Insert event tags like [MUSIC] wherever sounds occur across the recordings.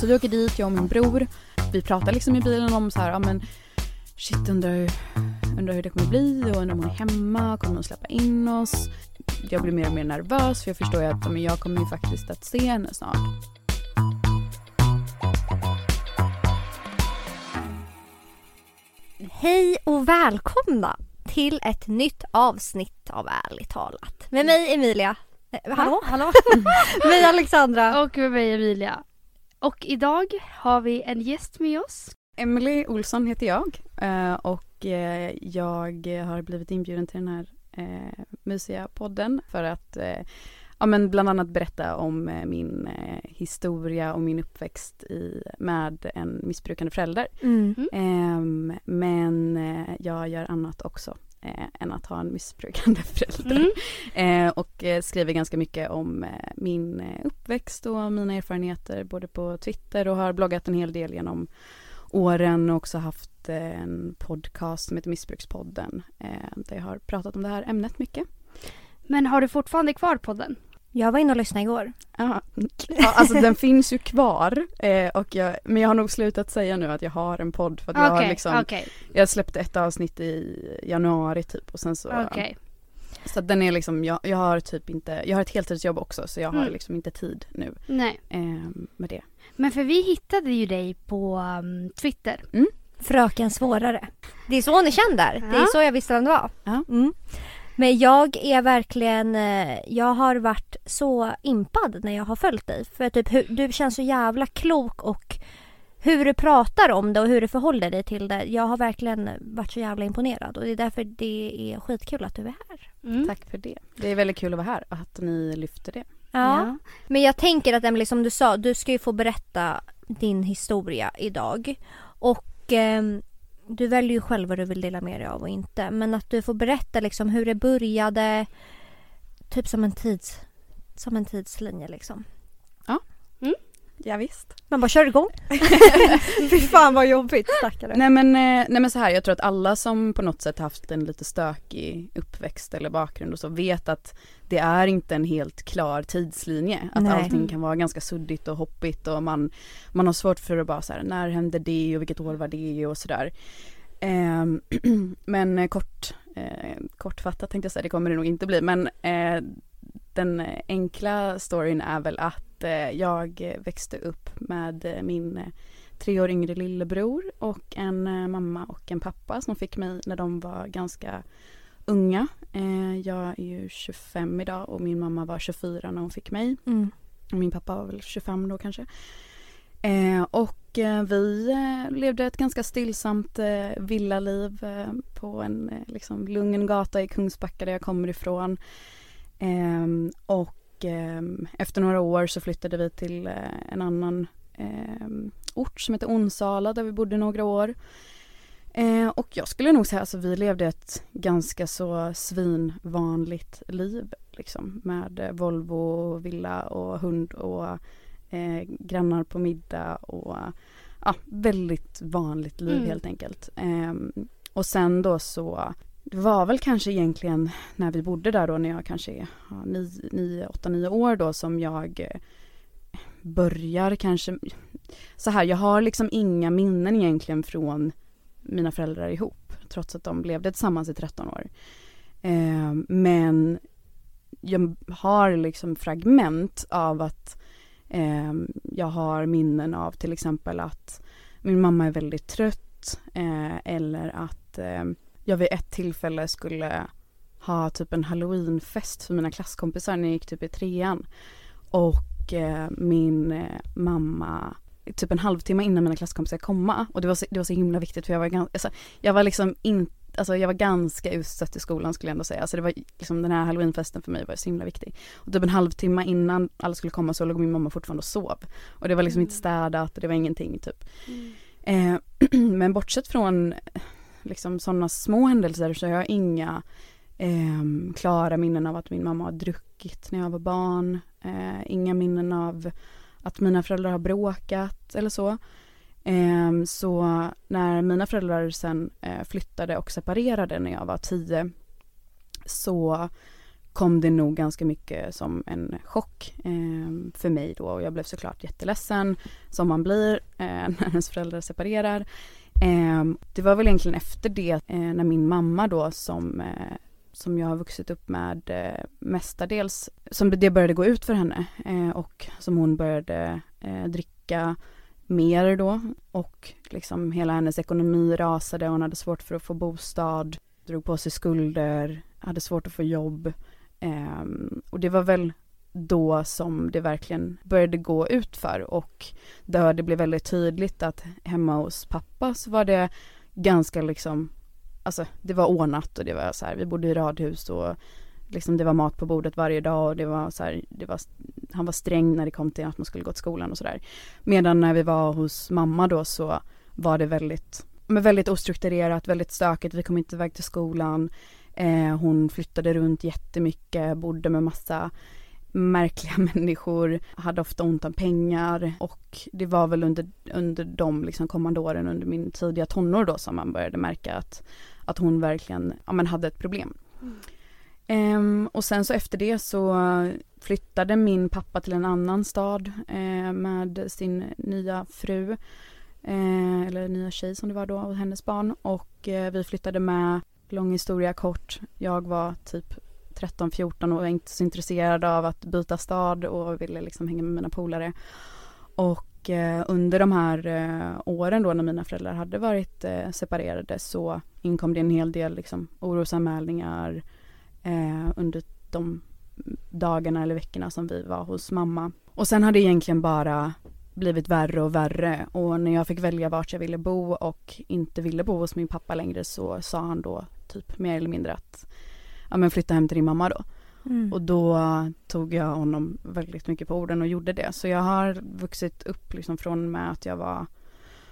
Så vi åker dit, jag och min bror. Vi pratar liksom i bilen om så här, ja men shit undrar, undrar hur det kommer bli och undrar om hon är hemma, kommer hon släppa in oss? Jag blir mer och mer nervös för jag förstår ju att men jag kommer ju faktiskt att se henne snart. Hej och välkomna till ett nytt avsnitt av Ärligt talat. Med mig Emilia. Eh, hallå? hallå? [LAUGHS] mig Alexandra. Och med mig Emilia. Och idag har vi en gäst med oss. Emily Olsson heter jag eh, och eh, jag har blivit inbjuden till den här eh, mysiga podden för att ja, men bland annat berätta om min historia och min uppväxt i, med en missbrukande förälder. Mm. Mm. men jag gör annat också än att ha en missbrukande [LAUGHS] förälder. Mm. Eh, och eh, skriver ganska mycket om eh, min eh, uppväxt och mina erfarenheter både på Twitter och har bloggat en hel del genom åren och också haft eh, en podcast som heter Missbrukspodden där jag har pratat om det här ämnet mycket. Men har du fortfarande kvar podden? Jag var inne och lyssnade igår. Ja, alltså den [LAUGHS] finns ju kvar. Eh, och jag, men jag har nog slutat säga nu att jag har en podd för att jag har liksom okay. Jag släppte ett avsnitt i januari typ och sen så okay. Så den är liksom, jag, jag har typ inte, jag har ett heltidsjobb också så jag har mm. liksom inte tid nu Nej. Eh, med det. Men för vi hittade ju dig på um, Twitter. Mm. Fröken Svårare. Det är så hon är känd där. Ja. Det är så jag visste vem det var. Ja. Mm. Men jag är verkligen, eh, jag har varit så impad när jag har följt dig. För typ du känns så jävla klok och hur du pratar om det och hur du förhåller dig till det. Jag har verkligen varit så jävla imponerad och det är därför det är skitkul att du är här. Mm. Tack för det. Det är väldigt kul att vara här och att ni lyfter det. Ja. ja. Men jag tänker att Emelie som du sa, du ska ju få berätta din historia idag. Och eh, du väljer ju själv vad du vill dela med dig av och inte. Men att du får berätta liksom hur det började. Typ som en tids, som en tidslinje liksom. Ja. Visst. Man bara kör igång. [LAUGHS] Fy fan vad jobbigt, stackare. Nej men, eh, nej men så här, jag tror att alla som på något sätt haft en lite stökig uppväxt eller bakgrund och så vet att det är inte en helt klar tidslinje. Att nej. allting kan vara ganska suddigt och hoppigt och man, man har svårt för att bara så här, när hände det och vilket år var det och sådär. [CLEARS THROAT] Eh, men kort, eh, kortfattat tänkte jag säga, det kommer det nog inte bli men eh, den enkla storyn är väl att eh, jag växte upp med eh, min eh, tre år yngre lillebror och en mamma och en pappa som fick mig när de var ganska unga. jag är ju 25 idag och min mamma var 24 när hon fick mig. Mm. Min pappa var väl 25 då kanske. och vi levde ett ganska stillsamt villaliv på en liksom, lugn gata i Kungsbacka där jag kommer ifrån. Um, och um, efter några år så flyttade vi till uh, en annan um, ort som heter Onsala där vi bodde några år. Uh, och jag skulle nog säga att alltså, vi levde ett ganska så svinvanligt liv liksom med uh, Volvo, villa och hund och uh, grannar på middag och ja, väldigt vanligt liv mm. helt enkelt. och sen då så det var väl kanske egentligen när vi bodde där då när jag kanske är ja, 9, 8, 9 år då som jag eh, börjar kanske så här, jag har liksom inga minnen egentligen från mina föräldrar ihop trots att de levde tillsammans i 13 år. Eh, men jag har liksom fragment av att eh, jag har minnen av till exempel att min mamma är väldigt trött eh, eller att eh, jag vid ett tillfälle skulle ha typ en halloweenfest för mina klasskompisar när jag gick typ i trean. Och eh, min eh, mamma typ en halvtimme innan mina klasskompisar komma och det var så, det var så himla viktigt för jag var ganska, alltså, jag var liksom inte Alltså jag var ganska utstött i skolan skulle jag ändå säga. Alltså det var liksom den här halloweenfesten för mig var så himla viktig. Och typ en halvtimme innan alla skulle komma så låg min mamma fortfarande och sov. Och det var liksom mm. inte städat och det var ingenting typ. Mm. Eh, [CLEARS THROAT] men bortsett från liksom sådana små händelser så har jag inga eh, klara minnen av att min mamma har druckit när jag var barn. Eh, inga minnen av att mina föräldrar har bråkat eller så. Eh, så när mina föräldrar sen eh, flyttade och separerade när jag var tio så kom det nog ganska mycket som en chock eh, för mig då och jag blev såklart jätteledsen som man blir eh, [LAUGHS] när ens föräldrar separerar. Ehm, det var väl egentligen efter det eh, när min mamma då som eh, som jag har vuxit upp med eh, mestadels, som det började gå ut för henne och som hon började dricka mer då och liksom hela hennes ekonomi rasade, hon hade svårt för att få bostad, drog på sig skulder, hade svårt att få jobb. Ehm, och det var väl då som det verkligen började gå ut för och där det blev väldigt tydligt att hemma hos pappa så var det ganska liksom alltså det var ordnat och det var så här, vi bodde i radhus och liksom det var mat på bordet varje dag och det var så här, det var, han var sträng när det kom till att man skulle gå till skolan och sådär. Medan när vi var hos mamma då så var det väldigt, men väldigt ostrukturerat, väldigt stökigt, vi kom inte iväg till skolan. Eh, hon flyttade runt jättemycket, bodde med massa märkliga [LAUGHS] människor, hade ofta ont om pengar och det var väl under, under de liksom kommande åren under min tidiga tonår då som man började märka att att hon verkligen ja, men hade ett problem. Mm. Um, och sen så efter det så flyttade min pappa till en annan stad uh, med sin nya fru. Uh, eller nya tjej som det var då och hennes barn. Och uh, vi flyttade med, lång historia kort. Jag var typ 13-14 och var inte så intresserad av att byta stad och ville liksom hänga med mina polare. Och eh, under de här eh, åren då när mina föräldrar hade varit eh, separerade så inkom det en hel del liksom, orosanmälningar eh, under de dagarna eller veckorna som vi var hos mamma. Och sen har det egentligen bara blivit värre och värre och när jag fick välja vart jag ville bo och inte ville bo hos min pappa längre så sa han då typ mer eller mindre att ja men flytta hem till din mamma då. Mm. Och då tog jag honom väldigt mycket på orden och gjorde det. Så jag har vuxit upp liksom från med att jag var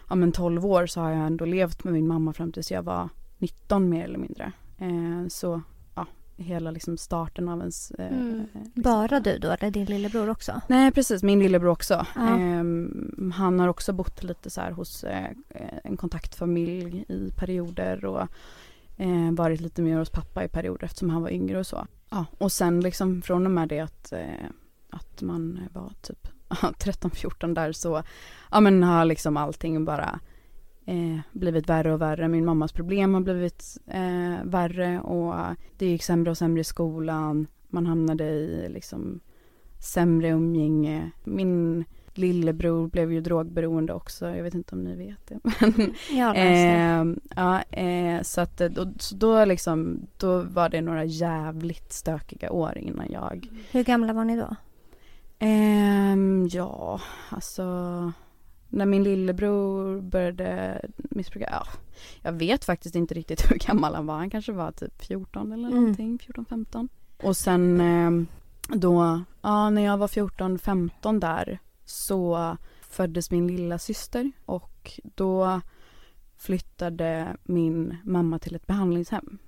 ja men 12 år så har jag ändå levt med min mamma fram tills jag var 19 mer eller mindre. Eh, så ja, hela liksom starten av ens... Eh, mm. liksom. Bara du då eller din lillebror också? Nej precis, min lillebror också. Ja. Eh, han har också bott lite så här hos eh, en kontaktfamilj i perioder och eh, varit lite mer hos pappa i perioder eftersom han var yngre och så. Ja, och sen liksom från och med det att, eh, att man var typ [LAUGHS] 13-14 där så ja men har liksom allting bara eh, blivit värre och värre. Min mammas problem har blivit eh, värre och det gick sämre och sämre i skolan. Man hamnade i liksom sämre umgänge. Min lillebror blev ju drogberoende också. Jag vet inte om ni vet det. [LAUGHS] Men, ja, eh, ja, eh, så att då, så då liksom, då var det några jävligt stökiga år innan jag. Hur gamla var ni då? Eh, ja, alltså när min lillebror började missbruka, ja, jag vet faktiskt inte riktigt [LAUGHS] hur gammal han var. Han kanske var typ 14 eller mm. någonting, 14-15. Och sen eh, då, ja när jag var 14-15 där så föddes min lilla syster och då flyttade min mamma till ett behandlingshem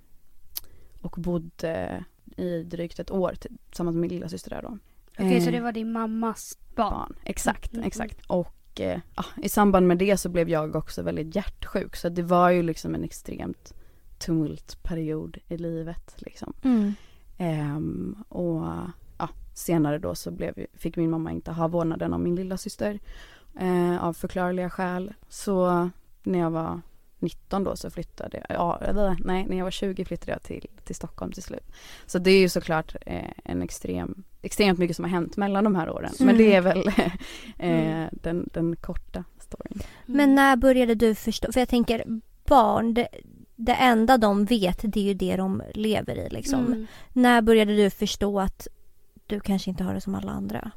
och bodde i drygt ett år tillsammans med min lilla syster där då. Okej, okay, så det var din mammas barn? barn exakt, mm. exakt. Och eh, i samband med det så blev jag också väldigt hjärtsjuk så det var ju liksom en extremt tumultperiod i livet liksom. Mm. Um, och senare då så blev, fick min mamma inte ha vårdnaden om min lilla syster eh, av förklarliga skäl. Så när jag var 19 då så flyttade jag, ja, nej när jag var 20 flyttade jag till, till Stockholm till slut. Så det är ju såklart eh, en extrem, extremt mycket som har hänt mellan de här åren. Mm. Men det är väl [LAUGHS] eh, mm. den, den korta storyn. Mm. Men när började du förstå, för jag tänker barn, det, det enda de vet det är ju det de lever i liksom. Mm. När började du förstå att du kanske inte har det som alla andra?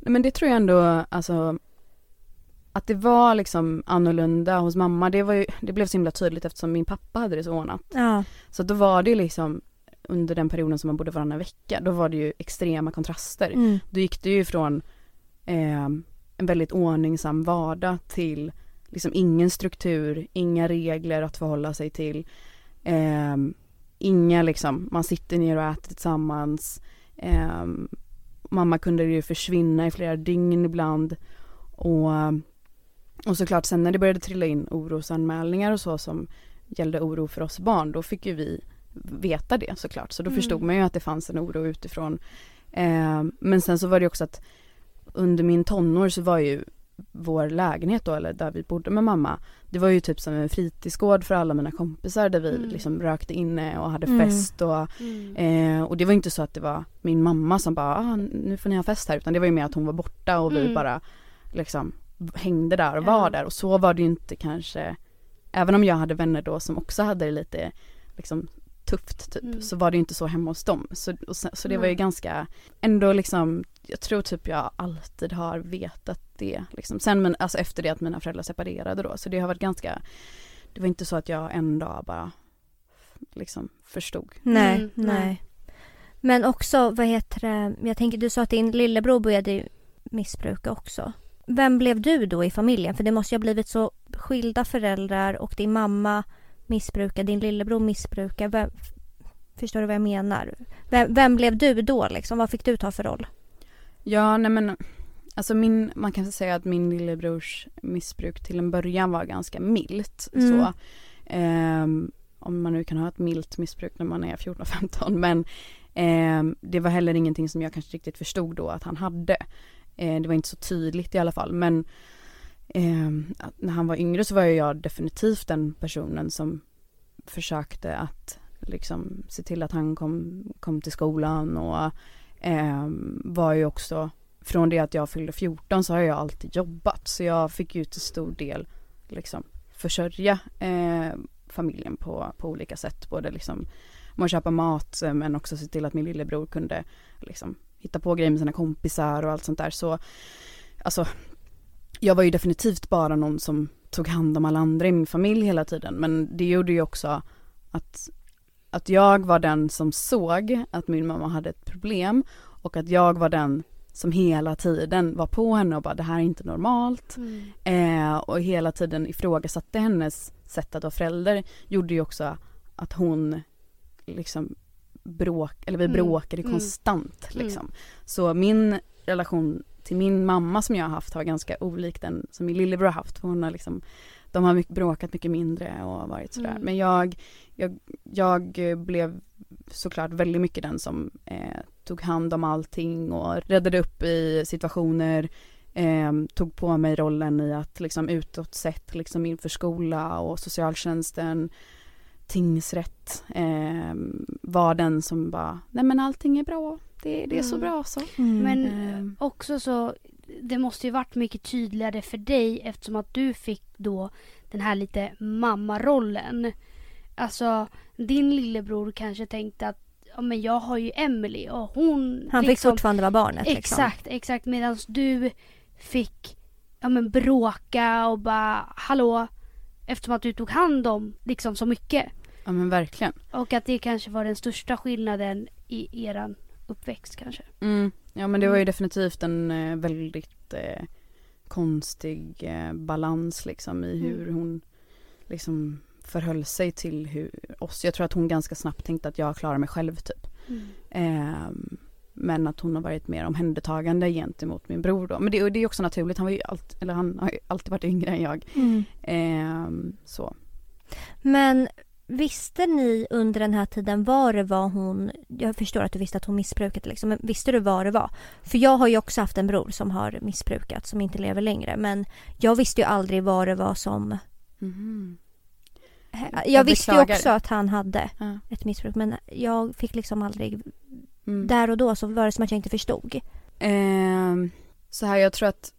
Nej men det tror jag ändå, alltså att det var liksom annorlunda hos mamma, det, var ju, det blev så himla tydligt eftersom min pappa hade det så ordnat. Ja. Så då var det liksom under den perioden som man bodde varannan vecka, då var det ju extrema kontraster. Mm. Då gick det ju från eh, en väldigt ordningsam vardag till liksom ingen struktur, inga regler att förhålla sig till. Eh, inga liksom, man sitter ner och äter tillsammans. Eh, mamma kunde ju försvinna i flera dygn ibland. Och, och såklart sen när det började trilla in orosanmälningar och så som gällde oro för oss barn, då fick ju vi veta det såklart. Så då mm. förstod man ju att det fanns en oro utifrån. Eh, men sen så var det också att under min tonår så var ju vår lägenhet då, eller där vi bodde med mamma, det var ju typ som en fritidsgård för alla mina kompisar där vi mm. liksom rökte inne och hade mm. fest och, mm. eh, och det var inte så att det var min mamma som bara, ah, nu får ni ha fest här, utan det var ju mer att hon var borta och vi mm. bara liksom hängde där och var där och så var det ju inte kanske, även om jag hade vänner då som också hade det lite liksom tufft typ, mm. så var det inte så hemma hos dem. Så, så, så, det var ju ganska, ändå liksom, jag tror typ jag alltid har vetat det liksom. Sen men alltså efter det att mina föräldrar separerade då, så det har varit ganska, det var inte så att jag en dag bara liksom förstod. Nej, mm, nej. Men också, vad heter det, jag tänker du sa att din lillebror började missbruka också. Vem blev du då i familjen? För det måste ju ha blivit så skilda föräldrar och din mamma missbrukar, din lillebror missbrukar. Vem, förstår du vad jag menar? Vem, vem, blev du då liksom? Vad fick du ta för roll? Ja, nej men alltså min, man kan säga att min lillebrors missbruk till en början var ganska milt. Mm. Så, eh, om man nu kan ha ett milt missbruk när man är 14-15 men eh, det var heller ingenting som jag kanske riktigt förstod då att han hade. Eh, det var inte så tydligt i alla fall men eh, när han var yngre så var jag definitivt den personen som försökte att liksom se till att han kom, kom till skolan och eh, var ju också från det att jag fyllde 14 så har jag alltid jobbat. Så jag fick ju till stor del liksom försörja eh, familjen på, på olika sätt. Både liksom med att köpa mat eh, men också se till att min lillebror kunde liksom hitta på grejer med sina kompisar och allt sånt där. Så alltså jag var ju definitivt bara någon som tog hand om alla andra i min familj hela tiden men det gjorde ju också att, att jag var den som såg att min mamma hade ett problem och att jag var den som hela tiden var på henne och bara det här är inte normalt. Mm. Eh, och hela tiden ifrågasatte hennes sätt att vara förälder gjorde ju också att hon liksom bråk, eller vi mm. bråkade mm. konstant liksom. Mm. Så min relation till min mamma som jag har haft har ganska olik den som min lillebror har haft. För hon har liksom, de har mycket, bråkat mycket mindre och varit sådär. Mm. Men jag, jag, jag blev såklart väldigt mycket den som eh, tog hand om allting och räddade upp i situationer. Eh, tog på mig rollen i att liksom utåt sett liksom inför skola och socialtjänsten tingsrätt eh, var den som bara, nej men allting är bra, det, det är så mm. bra så. Mm. Men eh. också så, det måste ju varit mycket tydligare för dig eftersom att du fick då den här lite mammarollen. Alltså, din lillebror kanske tänkte att ja, men jag har ju Emily och hon... Han liksom, fick fortfarande vara barnet. Liksom. Exakt, exakt. Medan du fick ja, men bråka och bara hallå eftersom att du tog hand om liksom så mycket. Ja men verkligen. Och att det kanske var den största skillnaden i eran uppväxt kanske. Mm. Ja men det var ju mm. definitivt en eh, väldigt eh, konstig eh, balans liksom i hur mm. hon liksom förhöll sig till hur, oss. Jag tror att hon ganska snabbt tänkte att jag klarar mig själv typ. Mm. Eh, men att hon har varit mer omhändertagande gentemot min bror då. Men det, det är också naturligt, han var ju allt, eller han har ju alltid varit yngre än jag. Mm. Eh, så. Men Visste ni under den här tiden vad det var hon... Jag förstår att du visste att hon missbrukade liksom, men visste du vad det var? För jag har ju också haft en bror som har missbrukat, som inte lever längre. Men jag visste ju aldrig vad det var som... Mm. Jag, jag visste ju också att han hade ja. ett missbruk men jag fick liksom aldrig... Mm. Där och då så var det som att jag inte förstod. Eh, så här, jag tror att...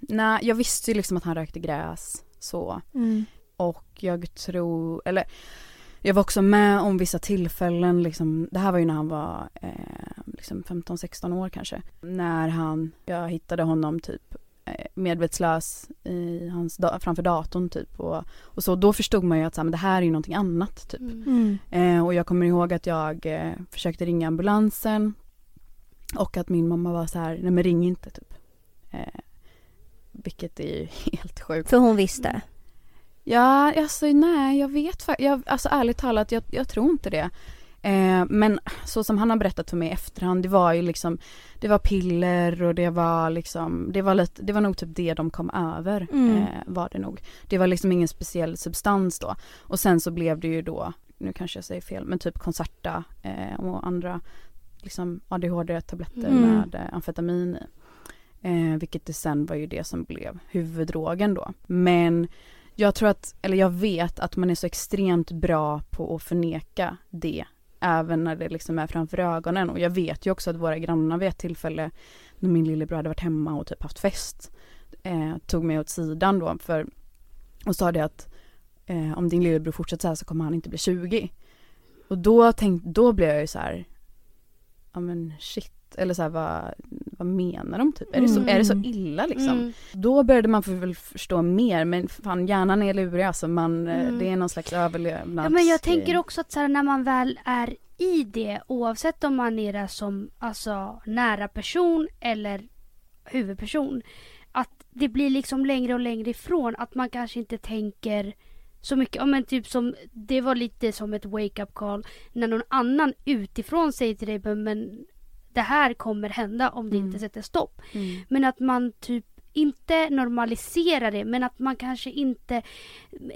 Nej, jag visste ju liksom att han rökte gräs så. Mm. Och jag tror, eller jag var också med om vissa tillfällen, liksom, det här var ju när han var eh, liksom 15-16 år kanske. När han, jag hittade honom typ eh, medvetslös i hans framför datorn typ och, och så då förstod man ju att så här, men det här är ju någonting annat typ. Mm. Eh, och jag kommer ihåg att jag eh, försökte ringa ambulansen och att min mamma var så här, nej men ring inte typ. Eh, vilket är ju [LAUGHS] helt sjukt. För hon visste? Ja, alltså nej, jag vet faktiskt, alltså ärligt talat, jag, jag tror inte det. Eh, men så som han har berättat för mig i efterhand, det var ju liksom, det var piller och det var liksom, det var lite, det var nog typ det de kom över, mm. eh, var det nog. Det var liksom ingen speciell substans då. Och sen så blev det ju då nu kanske jag säger fel, men typ Concerta eh, och andra liksom ADHD-tabletter mm. med eh, amfetamin i. Eh, vilket det sen var ju det som blev huvuddrogen då. Men jag tror att, eller jag vet att man är så extremt bra på att förneka det. Även när det liksom är framför ögonen. Och jag vet ju också att våra grannar vid ett tillfälle när min lillebror hade varit hemma och typ haft fest eh, tog mig åt sidan då för och sa det att eh, om din lillebror fortsätter så här så kommer han inte bli 20. Och då tänkte, då blev jag ju så här, ja men shit, eller så här, vad, vad menar de typ? Är, det så, är det så mm. illa liksom? Mm. Då började man väl förstå mer men fan hjärnan är lurig alltså man, eh, mm. det är någon slags överlevnads... Ja men jag tänker också att så här, när man väl är i det oavsett om man är där som alltså nära person eller huvudperson att det blir liksom längre och längre ifrån att man kanske inte tänker så mycket, men typ som, det var lite som ett wake-up call när någon annan utifrån säger till dig men det här kommer hända om det mm. inte sätter stopp. Mm. Men att man typ inte normaliserar det men att man kanske inte...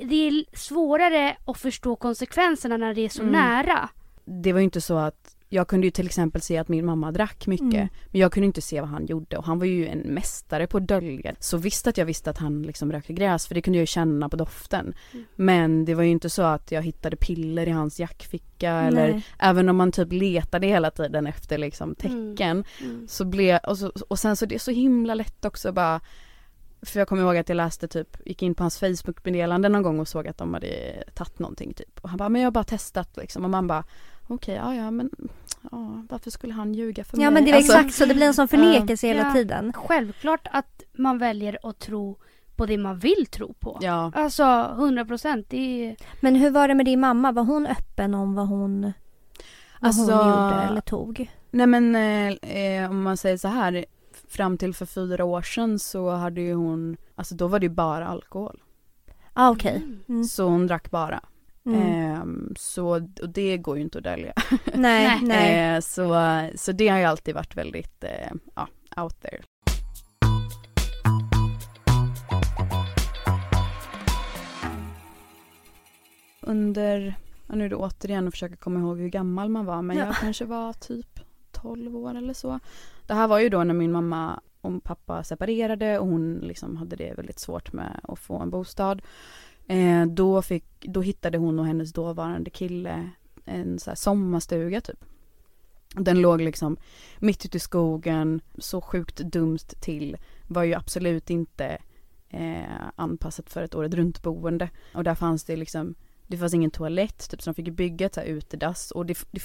Det är svårare att förstå konsekvenserna när det är så mm. nära. Det var ju inte så att jag kunde ju till exempel se att min mamma drack mycket. Mm. Men jag kunde inte se vad han gjorde och han var ju en mästare på att dölja. Så visst att jag visste att han liksom rökte gräs för det kunde jag ju känna på doften. Mm. Men det var ju inte så att jag hittade piller i hans jackficka Nej. eller även om man typ letade hela tiden efter liksom mm. tecken. Mm. Så blev, och, så, och sen så det är så himla lätt också bara för jag kommer ihåg att jag läste typ, gick in på hans Facebook-meddelande någon gång och såg att de hade tagit någonting typ. Och han bara, men jag har bara testat liksom. Och man bara, okej, okay, ja ja men ja, varför skulle han ljuga för ja, mig? Ja men det är alltså, exakt så, det blir en sån förnekelse uh, hela ja, tiden. Självklart att man väljer att tro på det man vill tro på. Ja. Alltså 100 procent. Är... Men hur var det med din mamma? Var hon öppen om vad hon, vad alltså, hon gjorde eller tog? Nej men eh, om man säger så här. Fram till för fyra år sedan så hade ju hon, alltså då var det ju bara alkohol. Ah, okej. Okay. Mm. Så hon drack bara. Mm. Um, så och det går ju inte att dölja. [LAUGHS] Nej, nej. Uh, så, så det har ju alltid varit väldigt uh, ja, out there. Under, ja, nu är det återigen att försöka komma ihåg hur gammal man var men ja. jag kanske var typ 12 år eller så. Det här var ju då när min mamma och pappa separerade och hon liksom hade det väldigt svårt med att få en bostad. Eh, då, fick, då hittade hon och hennes dåvarande kille en så här sommarstuga typ. Den låg liksom mitt ute i skogen, så sjukt dumt till. Var ju absolut inte eh, anpassat för ett året runt boende. Och där fanns det liksom det fanns ingen toalett, typ, så de fick bygga ett så här utedass och det, det,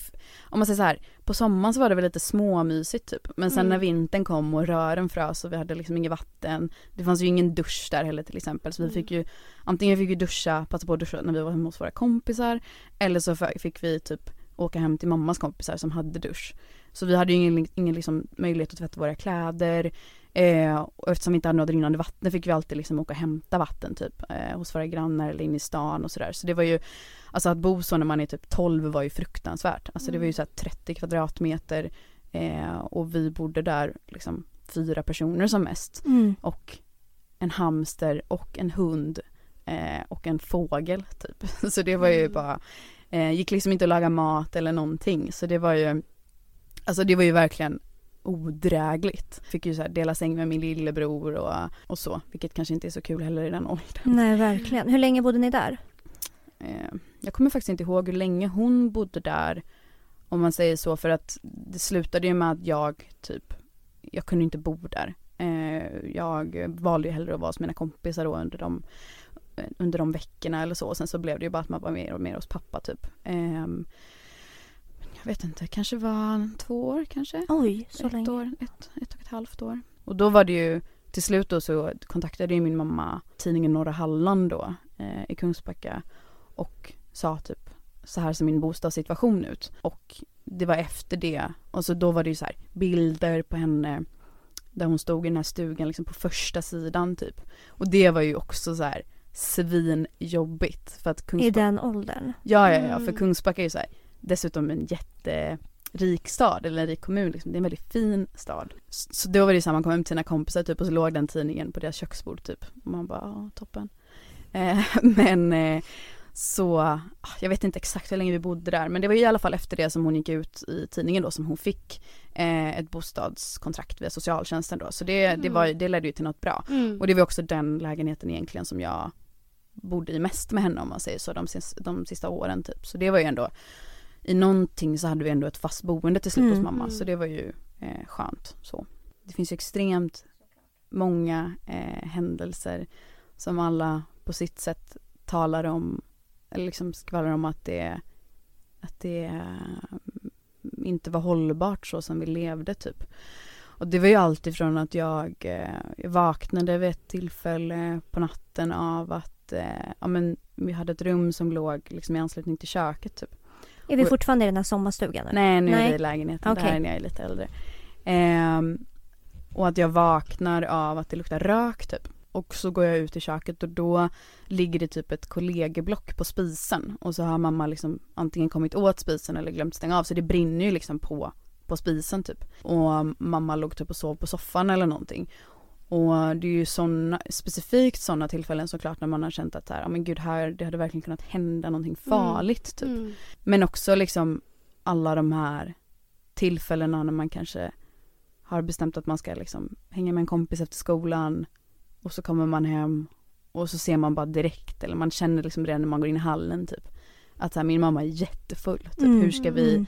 om man säger så här, på sommaren så var det väl lite småmysigt typ. Men sen mm. när vintern kom och rören frös och vi hade liksom inget vatten. Det fanns ju ingen dusch där heller till exempel. Så vi fick ju, antingen fick vi duscha, passa på att duscha när vi var hemma hos våra kompisar. Eller så fick vi typ åka hem till mammas kompisar som hade dusch. Så vi hade ju ingen, ingen liksom möjlighet att tvätta våra kläder. Eh, och eftersom vi inte hade något rinnande vatten fick vi alltid liksom åka och hämta vatten typ eh, hos våra grannar eller in i stan och sådär. Så det var ju, alltså att bo så när man är typ 12 var ju fruktansvärt. Alltså det var ju så 30 kvadratmeter eh, och vi bodde där liksom fyra personer som mest. Mm. Och en hamster och en hund eh, och en fågel typ. [LAUGHS] Så det var ju mm. bara, eh, gick liksom inte att laga mat eller någonting. Så det var ju, alltså det var ju verkligen odrägligt. Fick ju så här dela säng med min lillebror och, och så, vilket kanske inte är så kul heller i den åldern. Nej, verkligen. Hur länge bodde ni där? Eh, jag kommer faktiskt inte ihåg hur länge hon bodde där, om man säger så, för att det slutade ju med att jag typ, jag kunde inte bo där. Eh, jag valde ju hellre att vara hos mina kompisar då under de under de veckorna eller så. Sen så blev det ju bara att man var mer och mer hos pappa typ. Um, vet inte, kanske var två år kanske. Oj, så ett länge. År, ett, ett och ett halvt år. Och då var det ju, till slut då så kontaktade ju min mamma tidningen Norra Halland då eh, i Kungsbacka och sa typ så här ser min bostadssituation ut. Och det var efter det, och så då var det ju så här bilder på henne där hon stod i den här stugan liksom på första sidan typ. Och det var ju också så här svinjobbigt för att Kungsbacka... I den åldern? Ja, ja, ja, för mm. Kungsbacka är ju så här dessutom en jätterik stad, eller en rik kommun liksom. Det är en väldigt fin stad. Så då var det så här, man kom hem till sina kompisar typ och så låg den tidningen på deras köksbord typ. Och man bara, toppen. Eh, [LAUGHS] men eh, så, ah, jag vet inte exakt hur länge vi bodde där men det var i alla fall efter det som hon gick ut i tidningen då som hon fick eh, ett bostadskontrakt via socialtjänsten då. Så det, mm. det, var, det ledde ju till något bra. Mm. Och det var också den lägenheten egentligen som jag bodde i mest med henne om man säger så de, de sista åren typ. Så det var ju ändå, i någonting så hade vi ändå ett fast boende till slut mm. hos mamma så det var ju eh, skönt så. Det finns ju extremt många eh, händelser som alla på sitt sätt talar om, eller liksom skvallrar om att det, att det eh, inte var hållbart så som vi levde typ. Och det var ju alltifrån att jag, eh, jag vaknade vid ett tillfälle på natten av att eh, ja, men vi hade ett rum som låg liksom i anslutning till köket typ. Är vi fortfarande i den här sommarstugan? Nu? Nej, nu Nej. är vi i lägenheten. Okay. Det här är när jag är lite äldre. Eh, och att jag vaknar av att det luktar rök typ. Och så går jag ut i köket och då ligger det typ ett kollegieblock på spisen och så har mamma liksom antingen kommit åt spisen eller glömt stänga av så det brinner ju liksom på, på spisen typ. Och mamma låg typ och sov på soffan eller någonting. Och det är ju såna, specifikt sådana tillfällen såklart när man har känt att här, ja men gud här, det hade verkligen kunnat hända någonting mm. farligt mm. typ. Mm. Men också liksom alla de här tillfällena när man kanske har bestämt att man ska liksom hänga med en kompis efter skolan och så kommer man hem och så ser man bara direkt eller man känner liksom redan när man går in i hallen typ att så här, min mamma är jättefull. Typ, mm, hur ska vi mm.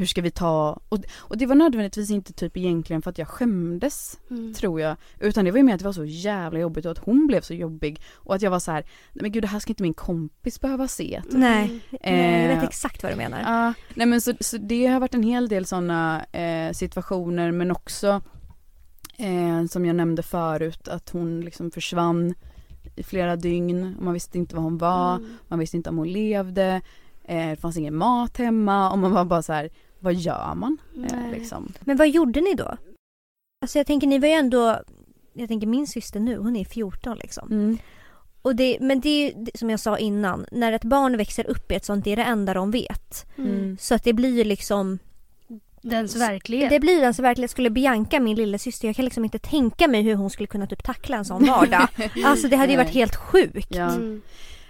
Hur ska vi ta, och, och det var nödvändigtvis inte typ egentligen för att jag skämdes mm. tror jag. Utan det var ju mer att det var så jävla jobbigt och att hon blev så jobbig. Och att jag var så här, nej men gud det här ska inte min kompis behöva se. Typ. Nej, eh, nej, jag vet exakt vad du menar. Ja, uh, nej men så, så det har varit en hel del sådana eh, situationer men också Eh, som jag nämnde förut att hon liksom försvann i flera dygn. Man visste inte var hon var, mm. man visste inte om hon levde. Eh, det fanns ingen mat hemma och man var bara så här, vad gör man? Eh, liksom. Men vad gjorde ni då? Alltså jag tänker ni var ju ändå, jag tänker min syster nu, hon är 14 liksom. Mm. Och det, men det är ju som jag sa innan, när ett barn växer upp i ett sånt, det är det enda de vet. Mm. Så att det blir ju liksom Dens verklighet. Det blir dens verklighet. Skulle Bianca, min lilla syster, jag kan liksom inte tänka mig hur hon skulle kunna typ tackla en sån vardag. [LAUGHS] alltså det hade ju varit helt sjukt. Ja. Mm.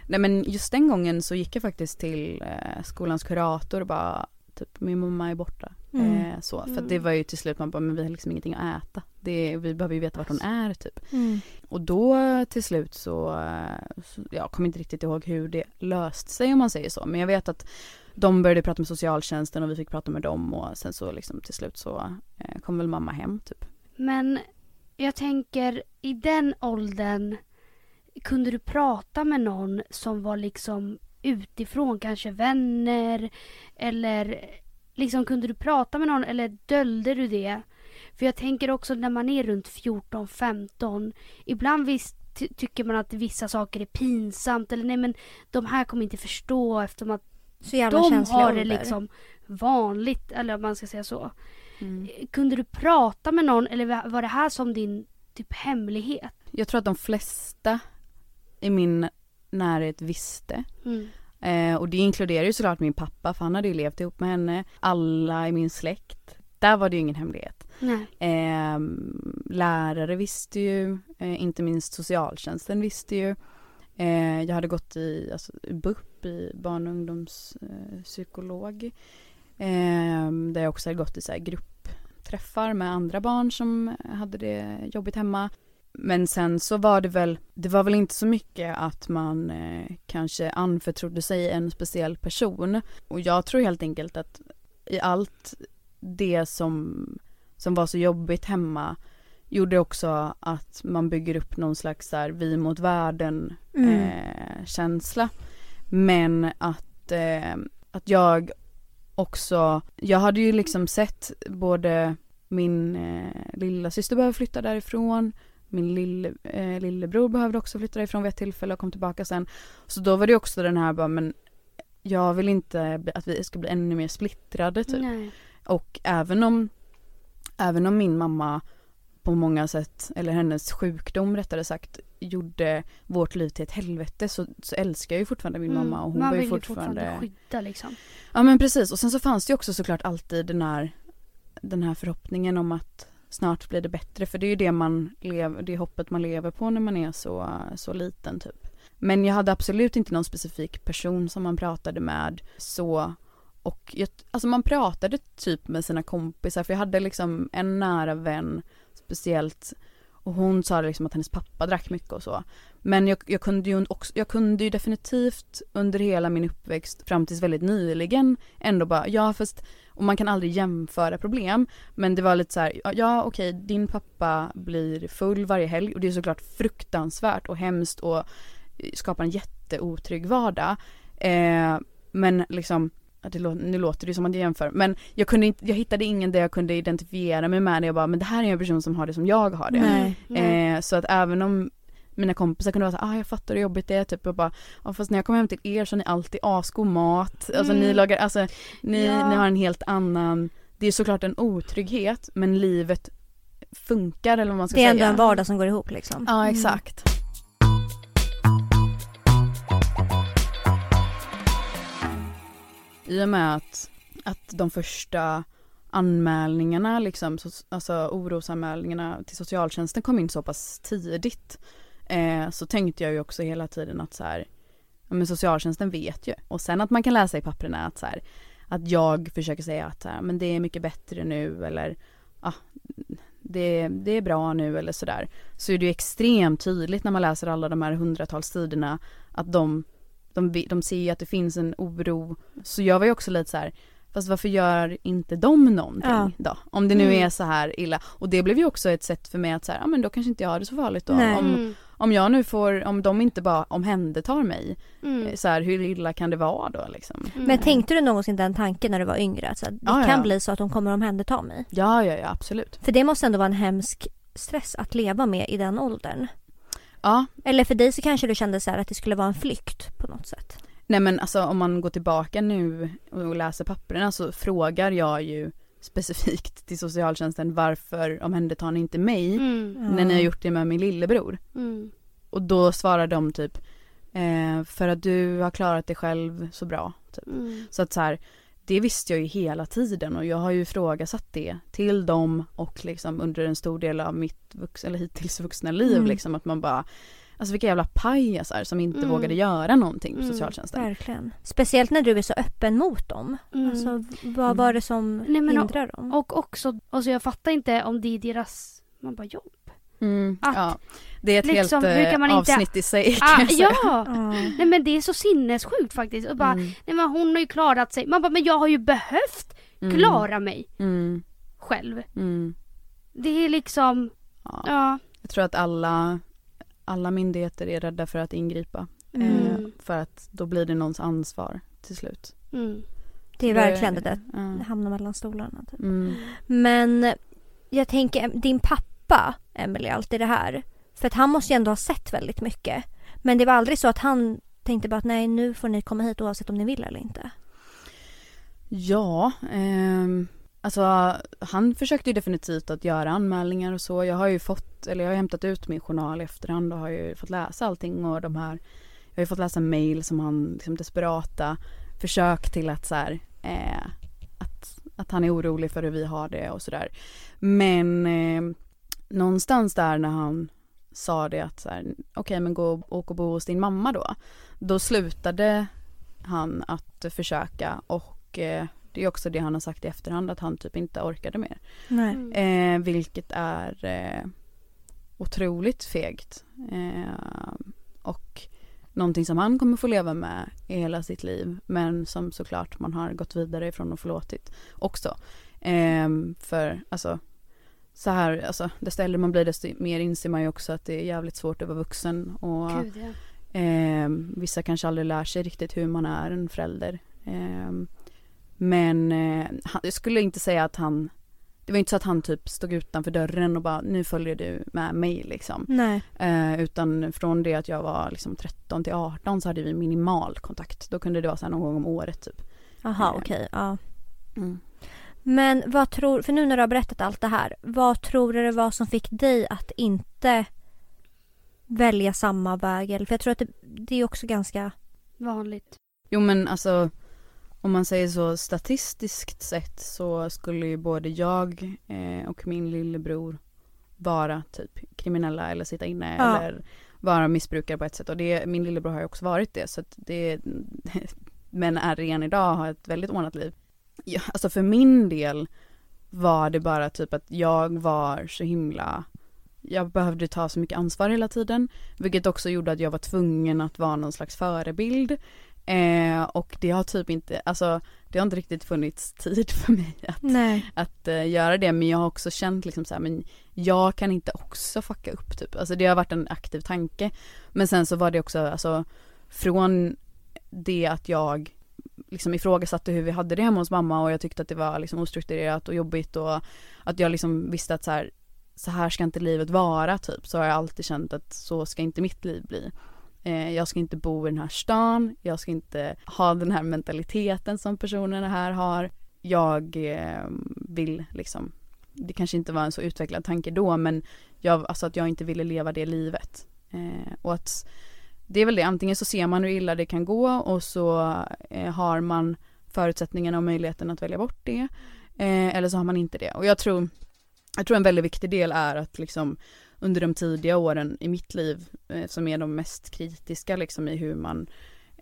Nej men just den gången så gick jag faktiskt till eh, skolans kurator och bara typ min mamma är borta. Mm. Eh, så, för mm. det var ju till slut man bara, men vi har liksom ingenting att äta. Det, vi behöver ju veta vart hon är typ. Mm. Och då till slut så, eh, så, jag kommer inte riktigt ihåg hur det löst sig om man säger så. Men jag vet att de började prata med socialtjänsten och vi fick prata med dem och sen så liksom till slut så eh, kom väl mamma hem typ. Men jag tänker i den åldern kunde du prata med någon som var liksom utifrån, kanske vänner eller liksom kunde du prata med någon eller döljde du det? För jag tänker också när man är runt 14-15 ibland visst tycker man att vissa saker är pinsamt eller nej men de här kommer inte förstå eftersom att så jävla de har det liksom vanligt, eller om man ska säga så. Mm. Kunde du prata med någon eller var det här som din typ hemlighet? Jag tror att de flesta i min närhet visste. Mm. Eh, och det inkluderar ju såklart min pappa för han hade ju levt ihop med henne. Alla i min släkt. Där var det ju ingen hemlighet. Eh, lärare visste ju, eh, inte minst socialtjänsten visste ju. Eh, jag hade gått i alltså, BUP, i barn och ungdomspsykolog. Eh, där jag också hade gått i så här, gruppträffar med andra barn som hade det jobbigt hemma. Men sen så var det väl, det var väl inte så mycket att man eh, kanske anförtrodde sig en speciell person. Och jag tror helt enkelt att i allt det som, som var så jobbigt hemma gjorde också att man bygger upp någon slags här, vi mot världen mm. eh, känsla. Men att, eh, att jag också, jag hade ju liksom sett både min eh, lilla syster behöver flytta därifrån, min lille, eh, lillebror behövde också flytta därifrån vid ett tillfälle och kom tillbaka sen. Så då var det också den här bara, men jag vill inte att vi ska bli ännu mer splittrade typ. Nej. Och även om, även om min mamma på många sätt, eller hennes sjukdom rättare sagt, gjorde vårt liv till ett helvete så, så älskar jag ju fortfarande min mm. mamma och hon Man var ju fortfarande... Man vill ju fortfarande skydda liksom. Ja men precis och sen så fanns det ju också såklart alltid den här, den här förhoppningen om att snart blir det bättre för det är ju det man lever, det hoppet man lever på när man är så, så liten typ. Men jag hade absolut inte någon specifik person som man pratade med så och jag, alltså man pratade typ med sina kompisar för jag hade liksom en nära vän speciellt och hon sa liksom att hennes pappa drack mycket och så. Men jag, jag, kunde ju också, jag kunde ju definitivt under hela min uppväxt fram tills väldigt nyligen ändå bara, ja fast, och man kan aldrig jämföra problem. Men det var lite så här, ja okej din pappa blir full varje helg och det är såklart fruktansvärt och hemskt och skapar en jätteotrygg vardag. Eh, men liksom det låter, nu låter det som att jag jämför men jag, kunde inte, jag hittade ingen där jag kunde identifiera mig med det. Jag bara, men det här är en person som har det som jag har det. Nej, nej. Eh, så att även om mina kompisar kunde vara såhär, ah jag fattar hur jobbigt det är typ och bara, ah, fast när jag kommer hem till er så har ni alltid asgod mat, alltså mm. ni lagar, alltså ni, ja. ni har en helt annan, det är såklart en otrygghet men livet funkar eller vad man ska säga. Det är säga. ändå en vardag som går ihop liksom. Ja exakt. Mm. I och med att, att de första anmälningarna, liksom, alltså orosanmälningarna till socialtjänsten kom in så pass tidigt. Eh, så tänkte jag ju också hela tiden att så här, ja, men socialtjänsten vet ju. Och sen att man kan läsa i papperna att så här, att jag försöker säga att så här, men det är mycket bättre nu eller ah, det, det är bra nu eller sådär. Så är det ju extremt tydligt när man läser alla de här hundratals sidorna att de de, de ser ju att det finns en oro. Så jag var ju också lite så här, fast varför gör inte de någonting ja. då? Om det nu mm. är så här illa. Och det blev ju också ett sätt för mig att säga, ja men då kanske inte jag har det så farligt då. Om. Om jag nu får, om de inte bara omhändertar mig, mm. Eh, så här, hur illa kan det vara då liksom? Mm. Men tänkte du någonsin den tanken när du var yngre? Alltså, det ja, kan ja. bli så att de kommer omhänderta mig? Ja, ja, ja absolut. För det måste ändå vara en hemsk stress att leva med i den åldern. Ja. Eller för dig så kanske du kände så att det skulle vara en flykt på något sätt. Nej men alltså om man går tillbaka nu och läser papperna så frågar jag ju specifikt till socialtjänsten varför omhändertar ni inte mig mm. när ni har gjort det med min lillebror? Mm. Och då svarar de typ eh, för att du har klarat dig själv så bra. Typ. Mm. Så att så här, det visste jag ju hela tiden och jag har ju ifrågasatt det till dem och liksom under en stor del av mitt vux eller hittills vuxna liv mm. liksom att man bara Alltså vilka jävla pajasar som inte mm. vågade göra någonting på mm. socialtjänsten. Verkligen. Speciellt när du är så öppen mot dem. Mm. Alltså vad var det som Nej, men hindrar och, dem? Och också, alltså jag fattar inte om det är deras, man bara jobb. Mm, att, ja. Det är ett liksom, helt eh, avsnitt inte... i sig ah, kan jag Ja! Mm. Nej men det är så sinnessjukt faktiskt. Och bara, mm. nej men hon har ju klarat sig. Man bara, men jag har ju behövt mm. klara mig mm. själv. Mm. Det är liksom, ja. ja. Jag tror att alla, alla myndigheter är rädda för att ingripa. Eh, för att då blir det någons ansvar till slut. Det är verkligen det där, ja. hamna mellan stolarna. Typ. Men jag tänker, din pappa Emelie alltid det här. För att han måste ju ändå ha sett väldigt mycket. Men det var aldrig så att han tänkte bara att nej nu får ni komma hit oavsett om ni vill eller inte. Ja, eh, alltså han försökte ju definitivt att göra anmälningar och så. Jag har ju fått, eller jag har hämtat ut min journal i efterhand och har ju fått läsa allting och de här jag har ju fått läsa mail som han liksom desperata försök till att så här, eh, att, att han är orolig för hur vi har det och sådär. Men eh, någonstans där när han sa det att så okej okay, men gå och åk och bo hos din mamma då. Då slutade han att försöka och eh, det är också det han har sagt i efterhand att han typ inte orkade mer. Mm. Eh, vilket är eh, otroligt fegt. Eh, och någonting som han kommer få leva med i hela sitt liv men som såklart man har gått vidare ifrån och förlåtit också. Eh, för alltså så här, alltså desto äldre man blir desto mer inser man ju också att det är jävligt svårt att vara vuxen och Gud, ja. eh, vissa kanske aldrig lär sig riktigt hur man är en förälder. Eh, men eh, jag skulle inte säga att han det var inte så att han typ stod utanför dörren och bara nu följer du med mig liksom. Nej. Eh, utan från det att jag var liksom 13 till 18 så hade vi minimal kontakt. Då kunde det vara så här någon gång om året typ. Jaha eh, okej, ja. Mm. Men vad tror, för nu när du har berättat allt det här, vad tror du det var som fick dig att inte välja samma väg? För jag tror att det, det är också ganska vanligt. Jo men alltså om man säger så statistiskt sett så skulle ju både jag eh, och min lillebror vara typ kriminella eller sitta inne ja. eller vara missbrukare på ett sätt och det, min lillebror har ju också varit det så att det [LAUGHS] men är ren idag har ett väldigt ordnat liv. Ja, alltså för min del var det bara typ att jag var så himla jag behövde ta så mycket ansvar hela tiden vilket också gjorde att jag var tvungen att vara någon slags förebild eh, och det har typ inte, alltså det har inte riktigt funnits [LAUGHS] tid för mig att, att uh, göra det. Men jag har också känt liksom så här, men jag kan inte också fucka upp typ, alltså det har varit en aktiv tanke. Men sen så var det också alltså från det att jag liksom ifrågasatte hur vi hade det hemma hos mamma och jag tyckte att det var liksom ostrukturerat och jobbigt och att jag liksom visste att så här, så här ska inte livet vara typ så har jag alltid känt att så ska inte mitt liv bli. Eh, jag ska inte bo i den här stan, jag ska inte ha den här mentaliteten som personerna här har. Jag eh, vill liksom, det kanske inte var en så utvecklad tanke då men jag, alltså att jag inte ville leva det livet. Eh, och att det är väl det, antingen så ser man hur illa det kan gå och så eh, har man förutsättningarna och möjligheten att välja bort det. Eh, eller så har man inte det. Och jag tror, jag tror en väldigt viktig del är att liksom under de tidiga åren i mitt liv eh, som är de mest kritiska liksom i hur man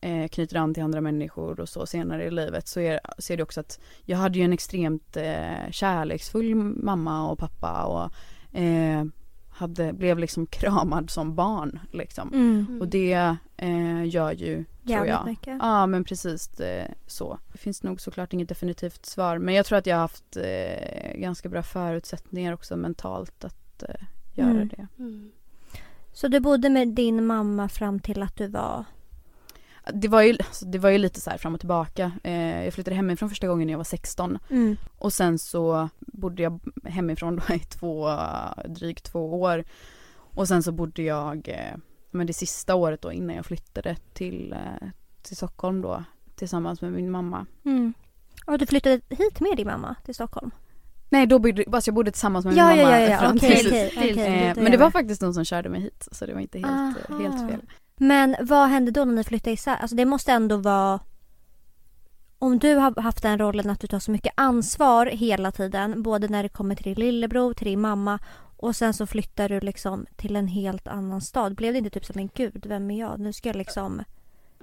eh, knyter an till andra människor och så senare i livet så är, så är det också att jag hade ju en extremt eh, kärleksfull mamma och pappa och eh, hade, blev liksom [LAUGHS] kramad som barn liksom. Mm. Och det eh, gör ju, tror jag. Mycket. Ja men precis det, så. Det finns nog såklart inget definitivt svar men jag tror att jag har haft eh, ganska bra förutsättningar också mentalt att eh, göra mm. det. Mm. Så du bodde med din mamma fram till att du var det var ju, alltså, det var ju lite så fram och tillbaka. Eh, jag flyttade hemifrån första gången när jag var 16. Mm. Och sen så bodde jag hemifrån då i två, drygt två år. Och sen så bodde jag, eh, men det sista året då innan jag flyttade till, eh, till Stockholm då tillsammans med min mamma. Mm. Och du flyttade hit med din mamma till Stockholm? Nej då bodde, alltså jag bodde tillsammans med min ja, mamma ja, ja, ja. Okay, okay, okay, Men det var faktiskt någon som körde mig hit så det var inte helt, helt fel. Men vad hände då när ni flyttade isär? Alltså det måste ändå vara om du har haft den rollen att du tar så mycket ansvar hela tiden, både när det kommer till din lillebror, till din mamma och sen så flyttar du liksom till en helt annan stad. Blev det inte typ som en gud, vem är jag? Nu ska jag liksom...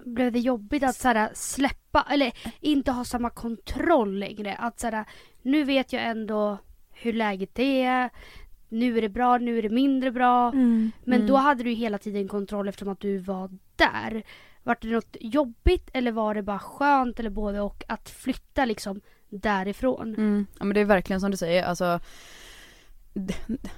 Blev det jobbigt att så släppa, eller inte ha samma kontroll längre? Att så nu vet jag ändå hur läget är nu är det bra, nu är det mindre bra. Mm, men mm. då hade du hela tiden kontroll eftersom att du var där. Var det något jobbigt eller var det bara skönt eller både och att flytta liksom därifrån? Mm. Ja men det är verkligen som du säger, alltså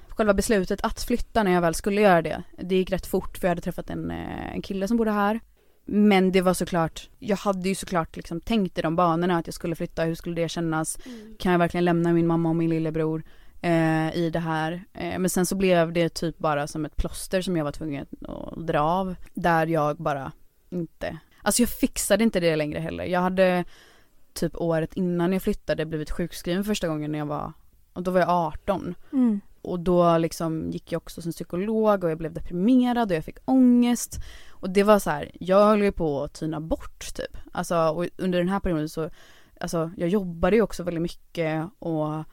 Själva beslutet att flytta när jag väl skulle göra det, det gick rätt fort för jag hade träffat en, eh, en kille som bodde här. Men det var såklart, jag hade ju såklart liksom tänkt i de banorna att jag skulle flytta, hur skulle det kännas? Mm. Kan jag verkligen lämna min mamma och min lillebror? eh, i det här. Eh, men sen så blev det typ bara som ett plåster som jag var tvungen att dra av. Där jag bara inte, alltså jag fixade inte det längre heller. Jag hade typ året innan jag flyttade blivit sjukskriven första gången när jag var, och då var jag 18. Mm. Och då liksom gick jag också som psykolog och jag blev deprimerad och jag fick ångest. Och det var så här, jag höll ju på att tyna bort typ. Alltså och under den här perioden så, alltså jag jobbade ju också väldigt mycket och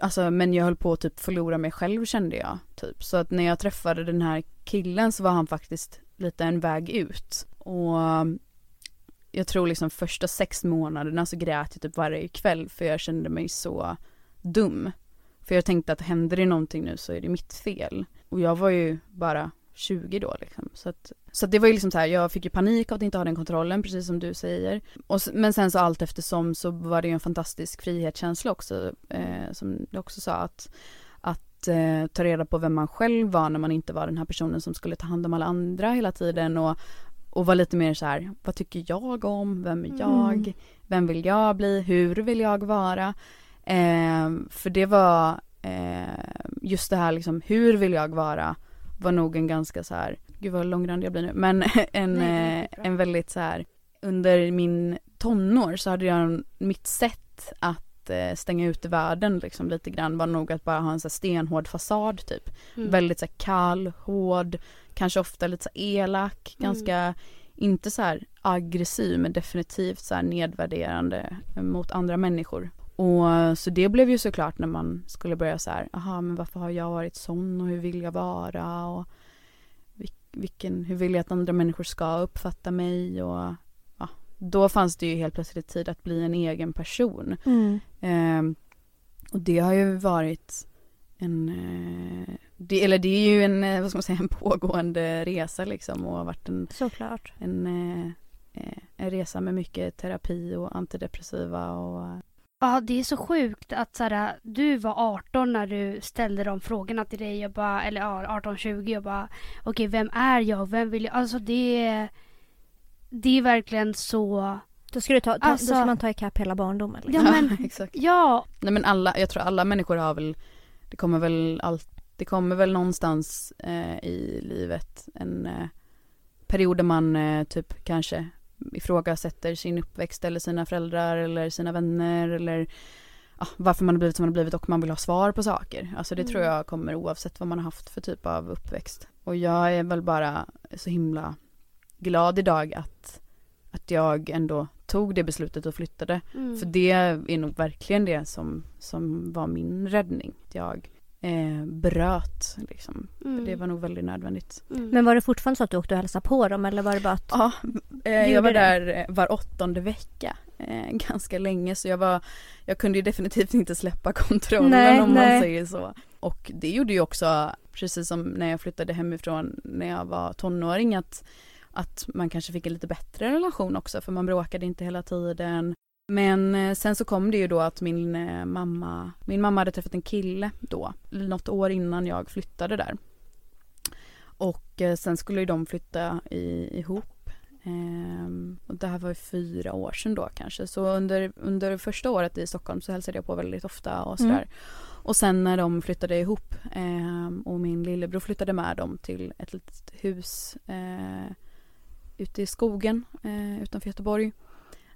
Alltså men jag höll på att typ förlora mig själv kände jag. Typ. Så att när jag träffade den här killen så var han faktiskt lite en väg ut. Och jag tror liksom första sex månaderna så grät jag typ varje kväll för jag kände mig så dum. För jag tänkte att händer det någonting nu så är det mitt fel. Och jag var ju bara 20 då liksom. Så att, så att det var ju liksom så här, jag fick ju panik av att inte ha den kontrollen precis som du säger. Och, men sen så allt eftersom så var det ju en fantastisk frihetskänsla också eh, som du också sa att, att eh, ta reda på vem man själv var när man inte var den här personen som skulle ta hand om alla andra hela tiden och och vara lite mer så här, vad tycker jag om, vem är jag, mm. vem vill jag bli, hur vill jag vara? Eh, för det var eh, just det här liksom, hur vill jag vara? Var nog en ganska så här, gud vad långrandig jag blir nu, men [LAUGHS] en, Nej, eh, en väldigt så här, under min tonår så hade jag mitt sätt att eh, stänga ute världen liksom lite grann var nog att bara ha en så stenhård fasad typ. Mm. Väldigt så kall, hård, kanske ofta lite så elak, mm. ganska inte så här aggressiv men definitivt så här nedvärderande mot andra människor. Och så det blev ju såklart när man skulle börja så här, aha men varför har jag varit sån och hur vill jag vara och vilken, hur vill jag att andra människor ska uppfatta mig och ja, då fanns det ju helt plötsligt tid att bli en egen person. Mm. Eh, och det har ju varit en, eh, det, eller det är ju en, eh, vad ska man säga, [LAUGHS] en pågående resa liksom och har varit en, Såklart. en, eh, en resa med mycket terapi och antidepressiva och Ja, det är så sjukt att så här, du var 18 när du ställde de frågorna till dig. Jag bara, eller ja, 18-20 och bara okej, okay, vem är jag? Vem vill jag? Alltså det är, det är verkligen så då ska, du ta, ta alltså, då ska man ta ikapp hela barndomen. Liksom. Ja, men, ja, [LAUGHS] exakt. Ja. Nej men alla, jag tror alla människor har väl, det kommer väl allt, det kommer väl någonstans eh, i livet en eh, period där man eh, typ kanske ifrågasätter sin uppväxt eller sina föräldrar eller sina vänner eller ja, varför man har blivit som man har blivit och man vill ha svar på saker. Alltså det mm. tror jag kommer oavsett vad man har haft för typ av uppväxt. Och jag är väl bara så himla glad idag att, att jag ändå tog det beslutet och flyttade. Mm. För det är nog verkligen det som, som var min räddning. Jag eh, bröt. Liksom. Mm. Det var nog väldigt nödvändigt. Mm. Men var det fortfarande så att du åkte och hälsade på dem eller var det bara att Ja, eh, jag var det? där eh, var åttonde vecka. Eh, [LAUGHS] ganska länge så jag var Jag kunde ju definitivt inte släppa kontrollen nej, om nej. man säger så. Och det gjorde ju också precis som när jag flyttade hemifrån när jag var tonåring att att man kanske fick en lite bättre relation också för man bråkade inte hela tiden. Men eh, sen så kom det ju då att min eh, mamma, min mamma hade träffat en kille då, något år innan jag flyttade där. Och eh, sen skulle ju de flytta i, ihop. Ehm, och det här var ju fyra år sedan då kanske. Så under, under första året i Stockholm så hälsade jag på väldigt ofta och sådär. Mm. Och sen när de flyttade ihop eh, och min lillebror flyttade med dem till ett litet hus eh, ute i skogen eh, utanför Göteborg.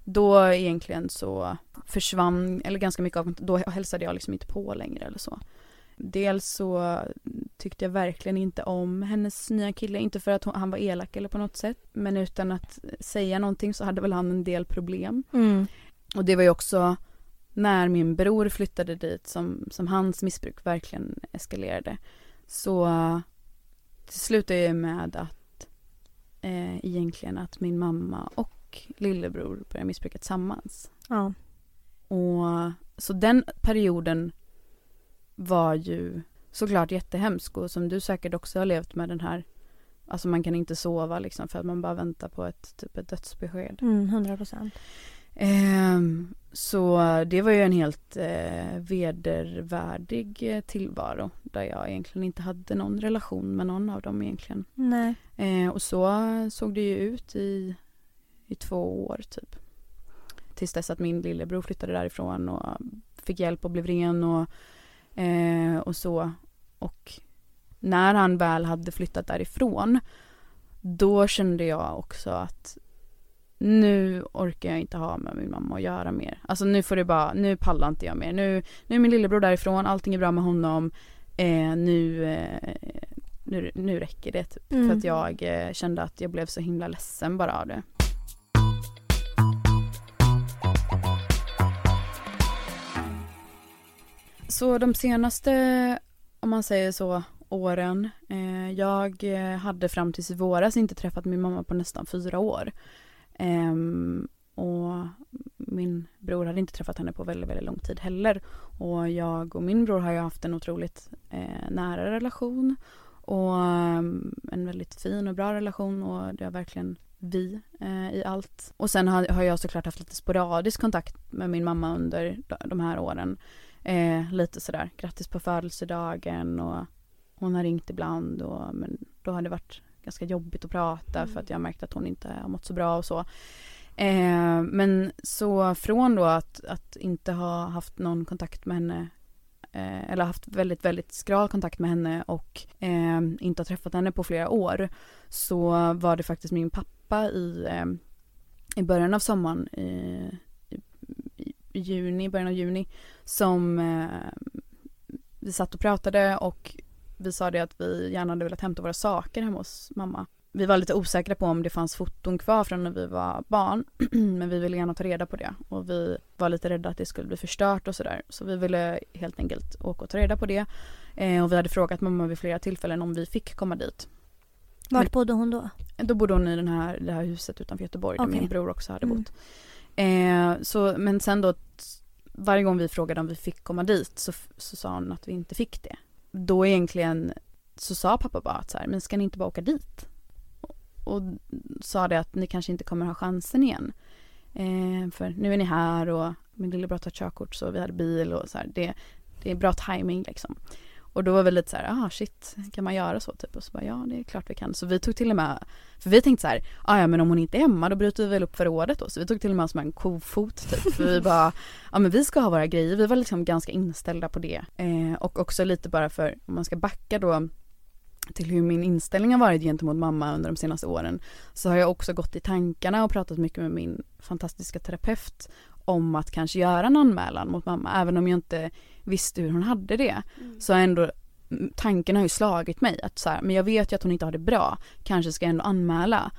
Då egentligen så försvann, eller ganska mycket av, då hälsade jag liksom inte på längre eller så. Dels så tyckte jag verkligen inte om hennes nya kille, inte för att han var elak eller på något sätt, men utan att säga någonting så hade väl han en del problem. Mm. Och det var ju också när min bror flyttade dit som, som hans missbruk verkligen eskalerade. Så det slutade ju med att eh, egentligen att min mamma och lillebror började missbruka tillsammans. Ja. Och så den perioden var ju såklart jättehemsk och som du säkert också har levt med den här Alltså man kan inte sova liksom för att man bara väntar på ett typ ett dödsbesked. Mm, 100 procent. Eh, så det var ju en helt eh, vedervärdig eh, tillvaro där jag egentligen inte hade någon relation med någon av dem egentligen. Nej. Eh, och så såg det ju ut i i två år typ. Tills dess att min lillebror flyttade därifrån och fick hjälp och blev ren och, eh, och så. Och när han väl hade flyttat därifrån då kände jag också att nu orkar jag inte ha med min mamma att göra mer. Alltså nu får det bara, nu pallar inte jag mer. Nu, nu är min lillebror därifrån, allting är bra med honom. Eh, nu, eh, nu, nu räcker det typ. Mm. För att jag eh, kände att jag blev så himla ledsen bara av det. Så de senaste, om man säger så, åren. Eh, jag eh, hade fram tills i våras inte träffat min mamma på nästan fyra år. Eh, och min bror hade inte träffat henne på väldigt, väldigt lång tid heller. Och jag och min bror har ju haft en otroligt eh, nära relation. Och ehm, en väldigt fin och bra relation och det har verkligen vi eh, i allt. Och sen har, har jag såklart haft lite sporadisk kontakt med min mamma under de här åren. Eh, lite sådär, grattis på födelsedagen och hon har ringt ibland och men då har det varit ganska jobbigt att prata mm. för att jag märkt att hon inte har mått så bra och så. Eh, men så från då att, att inte ha haft någon kontakt med henne eh, eller haft väldigt, väldigt skral kontakt med henne och eh, inte ha träffat henne på flera år så var det faktiskt min pappa i, eh, i början av sommaren juni, början av juni som eh, vi satt och pratade och vi sa det att vi gärna hade velat hämta våra saker hemma hos mamma. Vi var lite osäkra på om det fanns foton kvar från när vi var barn [CLEARS THROAT] men vi ville gärna ta reda på det och vi var lite rädda att det skulle bli förstört och sådär så vi ville helt enkelt åka och ta reda på det eh, och vi hade frågat mamma vid flera tillfällen om vi fick komma dit. Vart bodde hon då? Då bodde hon i den här, det här huset utanför Göteborg okay. där min bror också hade mm. Eh, så, men sen då varje gång vi frågade om vi fick komma dit så, så sa hon att vi inte fick det. Då egentligen så sa pappa bara att så här, men ska ni inte bara åka dit? Och, och sa det att ni kanske inte kommer ha chansen igen. Eh, för nu är ni här och min lillebror tar körkort så vi hade bil och så här, det, det är bra timing liksom. Och då var vi lite så här, ah shit, kan man göra så typ? Och så bara, ja det är klart vi kan. Så vi tog till och med, för vi tänkte så här, ah, ja men om hon inte är hemma då bryter vi väl upp förrådet då. Så vi tog till och med som en kofot typ. För vi bara, [LAUGHS] ja men vi ska ha våra grejer. Vi var liksom ganska inställda på det. Eh, och också lite bara för, om man ska backa då till hur min inställning har varit gentemot mamma under de senaste åren så har jag också gått i tankarna och pratat mycket med min fantastiska terapeut om att kanske göra en anmälan mot mamma även om jag inte visste hur hon hade det. Mm. Så ändå tanken har ju slagit mig att så här, men jag vet ju att hon inte har det bra, kanske ska jag ändå anmäla.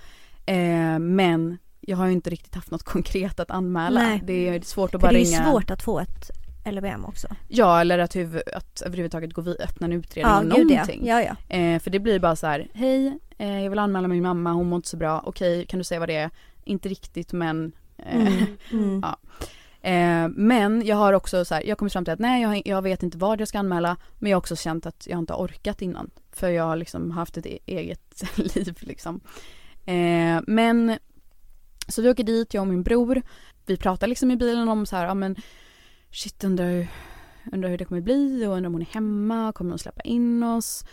Eh, men jag har ju inte riktigt haft något [LAUGHS] konkret att anmäla. Nej. Det är svårt att bara ringa. Det är svårt att få ett LVM också. Ja eller att, huvud, att överhuvudtaget gå vid, öppna en utredning ja, om någonting. Ja. Ja, ja. Eh, för det blir bara så här, hej eh, jag vill anmäla min mamma, hon mår inte så bra, okej kan du säga vad det är? Inte riktigt men mm, mm. ja. Eh, men jag har också så här, jag kommer fram till att nej jag, jag, vet inte vad jag ska anmäla men jag har också känt att jag inte har orkat innan. För jag har liksom haft ett e-, eget [LAUGHS] liv liksom. Eh, men så vi åker dit, jag och min bror. Vi pratar liksom i bilen om så här, ja men shit undrar, undrar hur det kommer bli och undrar om hon är hemma, kommer hon släppa in oss?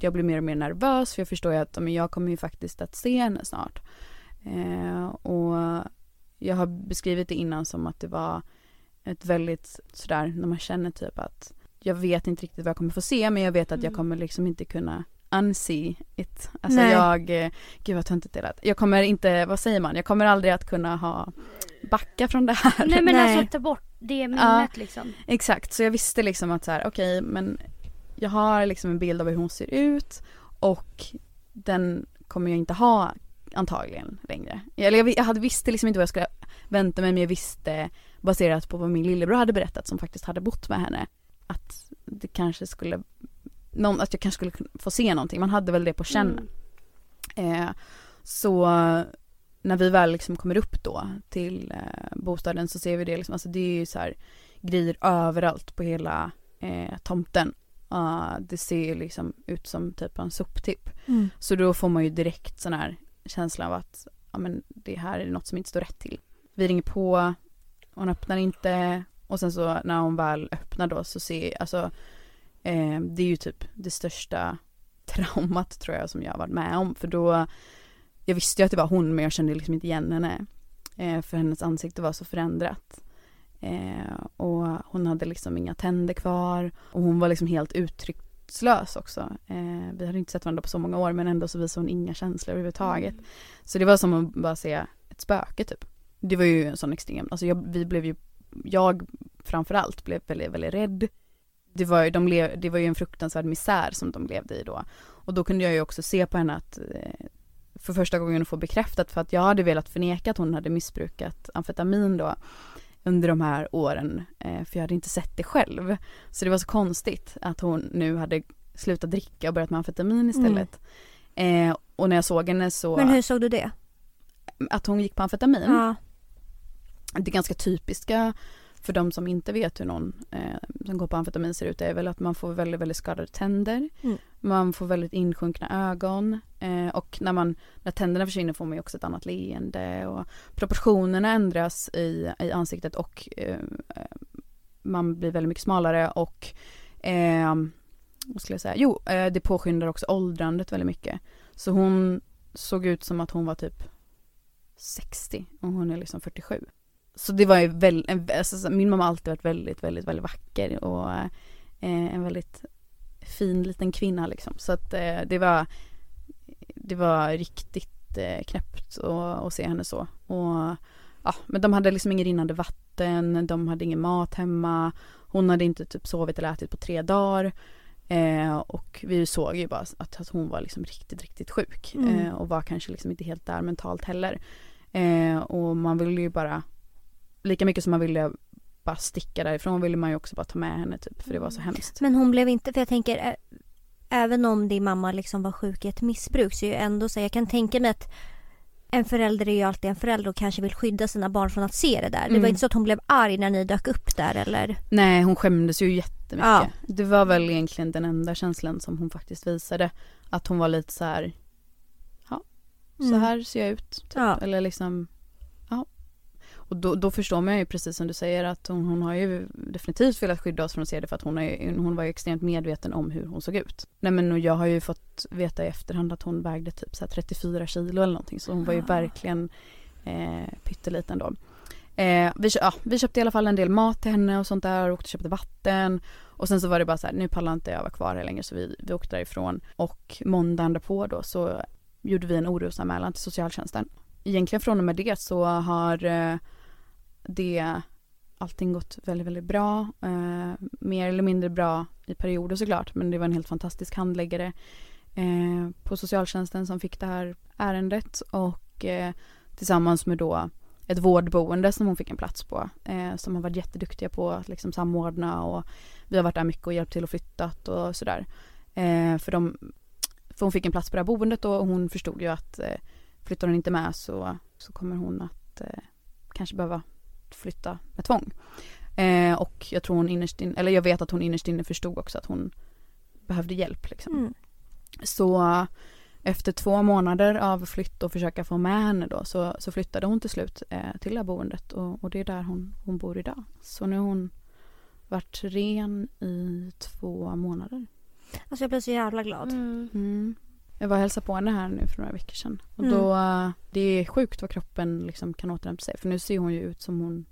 Jag blir mer och mer nervös för jag förstår ju att men jag kommer ju faktiskt att se henne snart. Eh, och jag har beskrivit det innan som att det var ett väldigt sådär när man känner typ att jag vet inte riktigt vad jag kommer få se men jag vet att jag mm. kommer liksom inte kunna unsee it. Alltså Nej. jag, eh, gud vad töntigt det lät. Jag kommer inte, vad säger man, jag kommer aldrig att kunna ha backa från det här. Nej men Nej. alltså ta bort det minnet ja, liksom. Exakt, så jag visste liksom att så här, okej okay, men jag har liksom en bild av hur hon ser ut och den kommer jag inte ha antagligen längre. Eller jag, jag hade visste liksom inte vad jag skulle vänta mig men jag visste baserat på vad min lillebror hade berättat som faktiskt hade bott med henne att det kanske skulle, någon, att jag kanske skulle få se någonting. Man hade väl det på känn. Mm. Eh, så när vi väl liksom kommer upp då till eh, bostaden så ser vi det liksom, alltså det är ju så här grejer överallt på hela eh, tomten. Uh, det ser liksom ut som typ en soptipp. Mm. Så då får man ju direkt sån här känsla av att ja, men det här är något som inte står rätt till. Vi ringer på, hon öppnar inte och sen så när hon väl öppnar då så ser, alltså eh, det är ju typ det största traumat tror jag som jag har varit med om för då jag visste ju att det var hon men jag kände liksom inte igen henne. Eh, för hennes ansikte var så förändrat. Eh, och hon hade liksom inga tänder kvar och hon var liksom helt uttryckt uttryckslös också. Eh, vi hade inte sett varandra på så många år men ändå så visade hon inga känslor överhuvudtaget. Mm. Så det var som att bara se ett spöke typ. Det var ju en sån extrem, alltså jag, vi blev ju, jag framförallt blev väldigt, väldigt rädd. Det var, ju, de lev, det var ju en fruktansvärd misär som de levde i då. Och då kunde jag ju också se på henne att eh, för första gången få bekräftat för att jag hade velat förneka att hon hade missbrukat amfetamin då under de här åren eh, för jag hade inte sett det själv. Så det var så konstigt att hon nu hade slutat dricka och börjat med amfetamin istället. Mm. Eh, och när jag såg henne så Men hur såg du det? Att hon gick på amfetamin? Ja. Det ganska typiska för de som inte vet hur någon eh, som går på amfetamin ser ut är väl att man får väldigt, väldigt skadade tänder. Mm. Man får väldigt insjunkna ögon eh, och när, man, när tänderna försvinner får man ju också ett annat leende och proportionerna ändras i, i ansiktet och eh, man blir väldigt mycket smalare och eh, vad skulle jag säga? Jo, eh, det påskyndar också åldrandet väldigt mycket. Så hon såg ut som att hon var typ 60 och hon är liksom 47. Så det var ju väldigt, alltså, min mamma har alltid varit väldigt, väldigt, väldigt vacker och eh, en väldigt fin liten kvinna liksom. Så att eh, det var, det var riktigt eh, knäppt att se henne så. Och ja, men de hade liksom ingen rinnande vatten, de hade ingen mat hemma. Hon hade inte typ sovit eller ätit på tre dagar. Eh, och vi såg ju bara att, att hon var liksom riktigt, riktigt sjuk. Mm. Eh, och var kanske liksom inte helt där mentalt heller. Eh, och man ville ju bara lika mycket som man ville bara sticka därifrån ville man ju också bara ta med henne typ för det var så mm. hemskt. Men hon blev inte, för jag tänker även om din mamma liksom var sjuk i ett missbruk så är ju ändå så jag kan tänka mig att en förälder är ju alltid en förälder och kanske vill skydda sina barn från att se det där. Mm. Det var mm. inte så att hon blev arg när ni dök upp där eller? Nej hon skämdes ju jättemycket. Ja. Det var väl egentligen den enda känslan som hon faktiskt visade. Att hon var lite så här, ja så mm. här ser jag ut. Typ. Ja. Eller liksom och då, då, förstår man ju precis som du säger att hon, hon, har ju definitivt velat skydda oss från att se det för att hon, är, hon var ju extremt medveten om hur hon såg ut. Nej men och jag har ju fått veta i efterhand att hon vägde typ så 34 kilo eller någonting så hon var ju ah. verkligen eh, pytteliten då. Eh, vi, ja, vi köpte i alla fall en del mat till henne och sånt där och åkte och köpte vatten. Och sen så var det bara så här, nu pallar inte jag vara kvar här längre så vi, vi åkte därifrån. Och måndagen därpå då så gjorde vi en orosanmälan till socialtjänsten. Egentligen från och med det så har eh, det allting gått väldigt, väldigt bra. Eh, mer eller mindre bra i perioder såklart, men det var en helt fantastisk handläggare eh, på socialtjänsten som fick det här ärendet och eh, tillsammans med då ett vårdboende som hon fick en plats på eh, som har varit jätteduktiga på att liksom samordna och vi har varit där mycket och hjälpt till och flyttat och sådär. Eh, för, de, för hon fick en plats på det här boendet och hon förstod ju att eh, flyttar hon inte med så, så kommer hon att eh, kanske behöva flytta med tvång. Eh, och jag tror hon innerst inne, eller jag vet att hon innerst inne förstod också att hon behövde hjälp liksom. Mm. Så efter två månader av flytt och försöka få med henne då så, så flyttade hon till slut eh, till det här boendet och, och, det är där hon, hon bor idag. Så nu har hon varit ren i två månader. Alltså jag blir så jävla glad. Mm. Mm. Jag var och hälsade på henne här nu för några veckor sedan. Och mm. då, det är sjukt vad kroppen liksom kan återhämta sig. För nu ser hon ju ut som hon,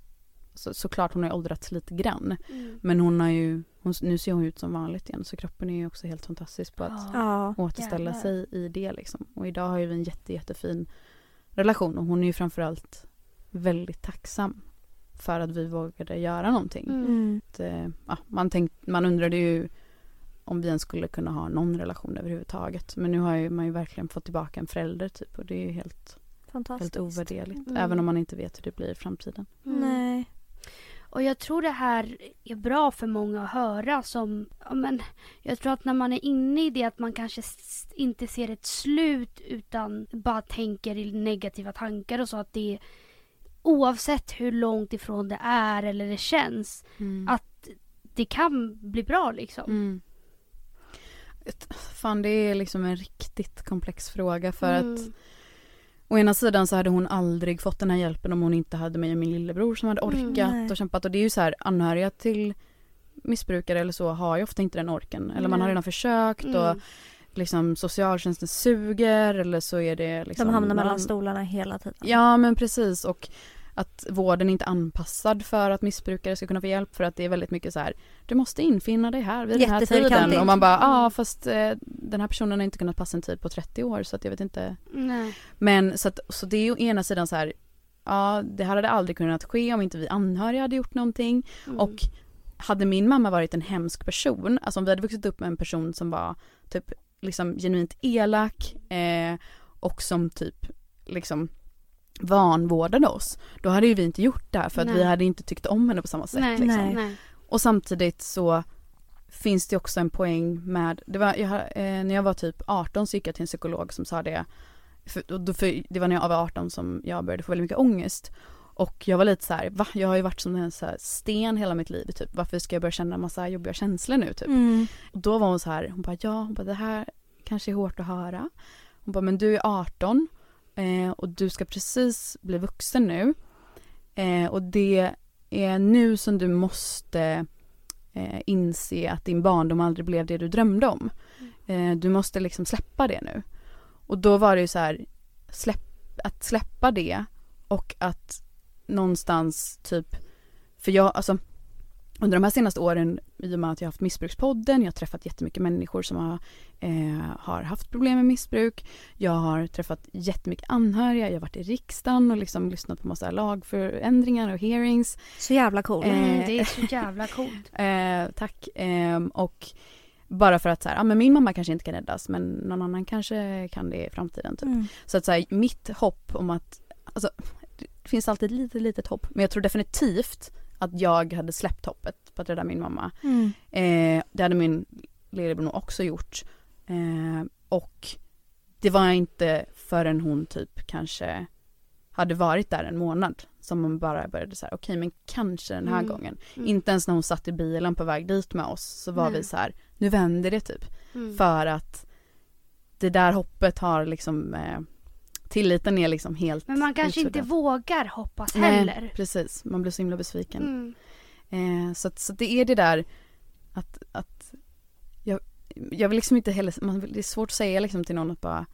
så, såklart hon har åldrats lite grann. Mm. Men hon har ju, hon, nu ser hon ut som vanligt igen. Så kroppen är ju också helt fantastisk på att ja. återställa Jävlar. sig i det liksom. Och idag har ju vi en jätte, jättefin relation och hon är ju framförallt väldigt tacksam för att vi vågade göra någonting. Mm. Att, eh, ja, man, tänkt, man undrade ju om vi ens skulle kunna ha någon relation överhuvudtaget. Men nu har ju, man ju verkligen fått tillbaka en förälder typ och det är ju helt, helt ovärderligt. Mm. Även om man inte vet hur det blir i framtiden. Mm. Nej. Och jag tror det här är bra för många att höra som, ja men jag tror att när man är inne i det att man kanske inte ser ett slut utan bara tänker i negativa tankar och så att det är oavsett hur långt ifrån det är eller det känns mm. att det kan bli bra liksom. Mm. Fan det är liksom en riktigt komplex fråga för mm. att Å ena sidan så hade hon aldrig fått den här hjälpen om hon inte hade mig och min lillebror som hade mm, orkat mm, och kämpat och det är ju så här anhöriga till missbrukare eller så har ju ofta inte den orken eller man har redan försökt och mm. liksom socialtjänsten suger eller så är det liksom De hamnar mellan stolarna hela tiden. Ja men precis och att vården inte är anpassad för att missbrukare ska kunna få hjälp för att det är väldigt mycket så här du måste infinna dig här vid den här tiden och man bara ja ah, fast eh, den här personen har inte kunnat passa en tid på 30 år så att jag vet inte. Nej. Men så att så det är ju ena sidan så här ja det här hade aldrig kunnat ske om inte vi anhöriga hade gjort någonting mm. och hade min mamma varit en hemsk person, alltså om vi hade vuxit upp med en person som var typ liksom genuint elak eh, och som typ liksom vanvårdade oss, då hade ju vi inte gjort det här för att nej. vi hade inte tyckt om henne på samma sätt. Nej, liksom. nej. Och samtidigt så finns det också en poäng med, det var, jag, eh, när jag var typ 18 så gick jag till en psykolog som sa det, för, för, det var när jag var 18 som jag började få väldigt mycket ångest. Och jag var lite så här, va? Jag har ju varit som en så sten hela mitt liv typ. Varför ska jag börja känna en massa jobbiga känslor nu typ? Mm. Och då var hon så här, hon bara ja, hon bara det här kanske är hårt att höra. Hon bara men du är 18 eh, och du ska precis bli vuxen nu. Eh, och det är nu som du måste eh, inse att din barndom aldrig blev det du drömde om. Eh, du måste liksom släppa det nu. Och då var det ju så här, släpp, att släppa det och att någonstans typ, för jag, alltså under de här senaste åren, i och med att jag har haft Missbrukspodden, jag har träffat jättemycket människor som har, eh, har haft problem med missbruk. Jag har träffat jättemycket anhöriga, jag har varit i riksdagen och liksom lyssnat på massa lagförändringar och hearings. Så jävla coolt. Eh, mm, det är så jävla coolt. [LAUGHS] eh, tack. Ehm, och bara för att så här, ja men min mamma kanske inte kan räddas men någon annan kanske kan det i framtiden typ. Mm. Så att så här, mitt hopp om att, alltså det finns alltid ett litet, litet hopp men jag tror definitivt att jag hade släppt hoppet på att rädda min mamma. Mm. Eh, det hade min lillebror också gjort. Eh, och det var inte förrän hon typ kanske hade varit där en månad som man bara började säga okej okay, men kanske den här mm. gången. Mm. Inte ens när hon satt i bilen på väg dit med oss så var Nej. vi så här, nu vänder det typ. Mm. För att det där hoppet har liksom eh, tilliten är liksom helt Men man kanske utsuddad. inte vågar hoppas heller. Nej, precis. Man blir så himla besviken. Mm. Eh, så, att, så det är det där att, att jag, jag vill liksom inte heller, man, det är svårt att säga liksom till någon att bara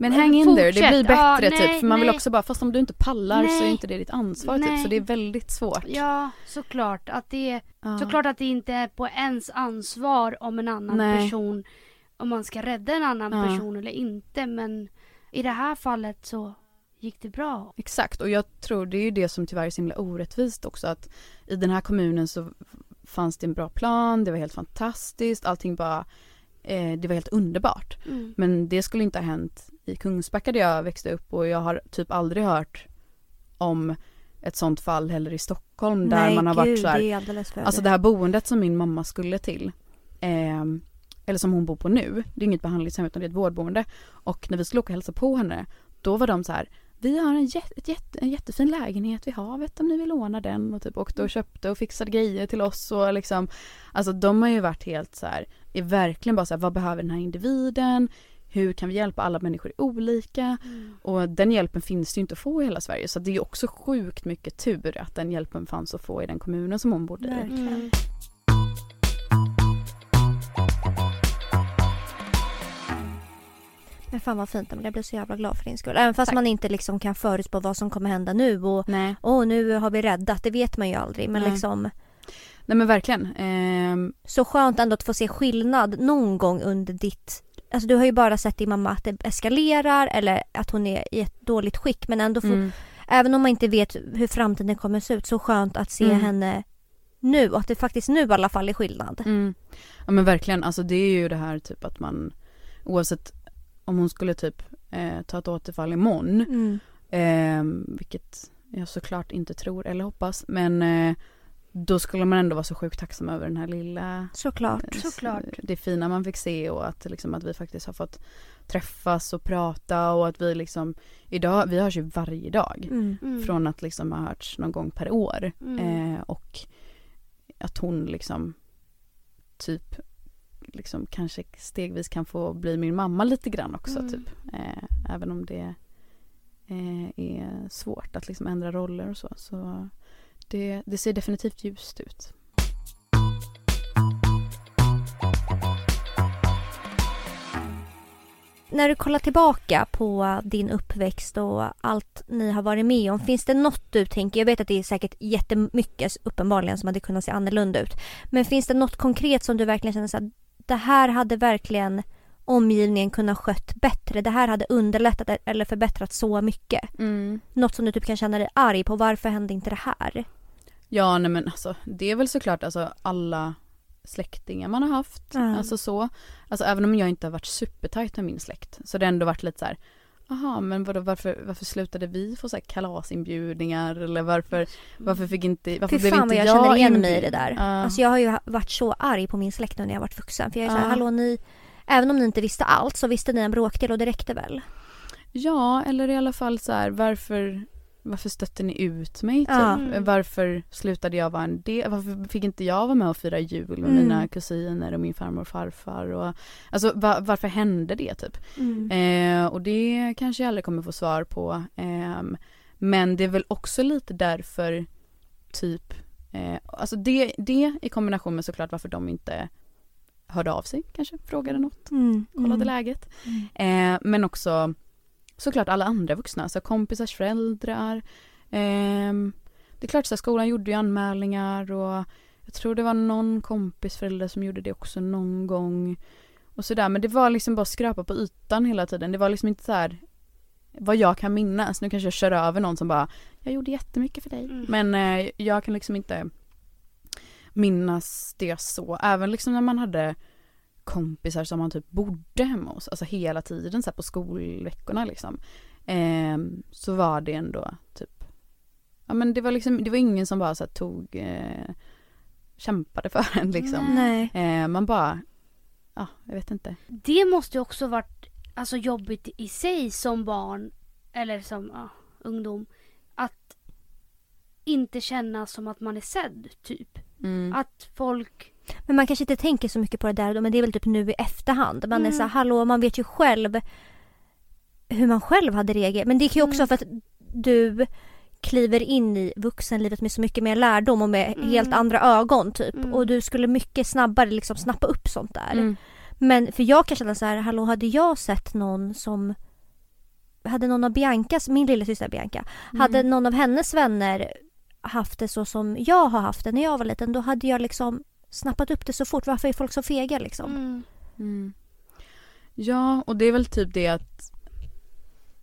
men hang in there, det blir bättre ja, nej, typ. För man nej. vill också bara, fast om du inte pallar nej. så är inte det ditt ansvar typ. Så det är väldigt svårt. Ja, såklart. Att det, ja. Såklart att det inte är på ens ansvar om en annan person, om man ska rädda en annan ja. person eller inte. Men i det här fallet så gick det bra. Exakt, och jag tror det är ju det som tyvärr är så himla orättvist också att i den här kommunen så fanns det en bra plan, det var helt fantastiskt, allting bara eh, det var helt underbart. Mm. Men det skulle inte ha hänt i Kungsbacka där jag växte upp och jag har typ aldrig hört om ett sånt fall heller i Stockholm där Nej, man har gud, varit så här, det Alltså det här boendet som min mamma skulle till eh, eller som hon bor på nu, det är inget behandlingshem utan det är ett vårdboende. Och när vi skulle åka och hälsa på henne, då var de så här, vi har en, jätte, jätte, en jättefin lägenhet vid havet om ni vill låna den och typ åkte och köpte och fixade grejer till oss och liksom Alltså de har ju varit helt så här, är verkligen bara så här, vad behöver den här individen? Hur kan vi hjälpa alla människor olika? Mm. Och den hjälpen finns det ju inte att få i hela Sverige så det är också sjukt mycket tur att den hjälpen fanns att få i den kommunen som hon bodde i. Mm. Men fan vad fint, jag blir så jävla glad för din skull. Även fast Tack. man inte liksom kan förutspå vad som kommer hända nu och Nej. åh nu har vi räddat, det vet man ju aldrig men Nej. liksom Nej men verkligen. Eh... Så skönt ändå att få se skillnad någon gång under ditt Alltså du har ju bara sett din mamma att det eskalerar eller att hon är i ett dåligt skick men ändå får, mm. Även om man inte vet hur framtiden kommer att se ut så skönt att se mm. henne nu och att det faktiskt nu i alla fall är skillnad. Mm. Ja men verkligen, alltså det är ju det här typ att man oavsett om hon skulle typ eh, ta ett återfall imorgon, mm. eh, vilket jag såklart inte tror eller hoppas, men eh, då skulle man ändå vara så sjukt tacksam över den här lilla Såklart, eh, såklart. Det fina man fick se och att, liksom, att vi faktiskt har fått träffas och prata och att vi liksom idag, vi hörs ju varje dag mm. Mm. från att liksom ha hörts någon gång per år mm. eh, och att hon liksom typ liksom kanske stegvis kan få bli min mamma lite grann också mm. typ. Eh, även om det eh, är svårt att liksom ändra roller och så. Så det, det ser definitivt ljust ut. När du kollar tillbaka på din uppväxt och allt ni har varit med om, finns det något du tänker, jag vet att det är säkert jättemycket uppenbarligen som hade kunnat se annorlunda ut, men finns det något konkret som du verkligen känner så här, det här hade verkligen omgivningen kunnat skött bättre. Det här hade underlättat eller förbättrat så mycket. Mm. Något som du typ kan känna dig arg på. Varför hände inte det här? Ja nej men alltså det är väl såklart alltså alla släktingar man har haft. Mm. Alltså så. Alltså även om jag inte har varit supertajt med min släkt så det har ändå varit lite så här Jaha men vadå, varför, varför slutade vi få så här kalasinbjudningar eller varför, varför fick inte, varför Fy blev fan, inte jag, jag känner igen mig i det där. Uh. Alltså jag har ju varit så arg på min släkt nu när jag varit vuxen för jag är uh. så här, hallå ni, även om ni inte visste allt så visste ni en bråkdel och det räckte väl? Ja eller i alla fall så här, varför varför stötte ni ut mig? Typ? Mm. Varför slutade jag vara en del? Varför fick inte jag vara med och fira jul med mm. mina kusiner och min farmor och farfar? Och, alltså var, varför hände det typ? Mm. Eh, och det kanske jag aldrig kommer få svar på. Eh, men det är väl också lite därför typ eh, Alltså det, det i kombination med såklart varför de inte hörde av sig kanske, frågade något, mm. kollade mm. läget. Mm. Eh, men också såklart alla andra vuxna, alltså kompisars föräldrar. Eh, det är klart så skolan gjorde ju anmälningar och jag tror det var någon kompis förälder som gjorde det också någon gång. Och sådär men det var liksom bara skrapa på ytan hela tiden. Det var liksom inte så här vad jag kan minnas. Nu kanske jag kör över någon som bara jag gjorde jättemycket för dig. Mm. Men eh, jag kan liksom inte minnas det så. Även liksom när man hade kompisar som man typ bodde hemma hos, alltså hela tiden så på skolveckorna liksom. Eh, så var det ändå typ, ja men det var liksom, det var ingen som bara så tog, eh, kämpade för [LAUGHS] en liksom. Eh, man bara ja, jag vet inte. Det måste ju också varit alltså, jobbigt i sig som barn eller som ja, ungdom. Att inte känna som att man är sedd, typ. Mm. Att folk... Men man kanske inte tänker så mycket på det där men det är väl typ nu i efterhand. Man mm. är så här, hallå, man vet ju själv hur man själv hade reagerat. Men det är ju också mm. för att du kliver in i vuxenlivet med så mycket mer lärdom och med mm. helt andra ögon typ. Mm. Och du skulle mycket snabbare liksom snappa upp sånt där. Mm. Men för jag kan känna så här, hallå hade jag sett någon som hade någon av Biancas, min lillasyster Bianca, mm. hade någon av hennes vänner haft det så som jag har haft det när jag var liten då hade jag liksom snappat upp det så fort. Varför är folk så fega liksom? Mm. Mm. Ja, och det är väl typ det att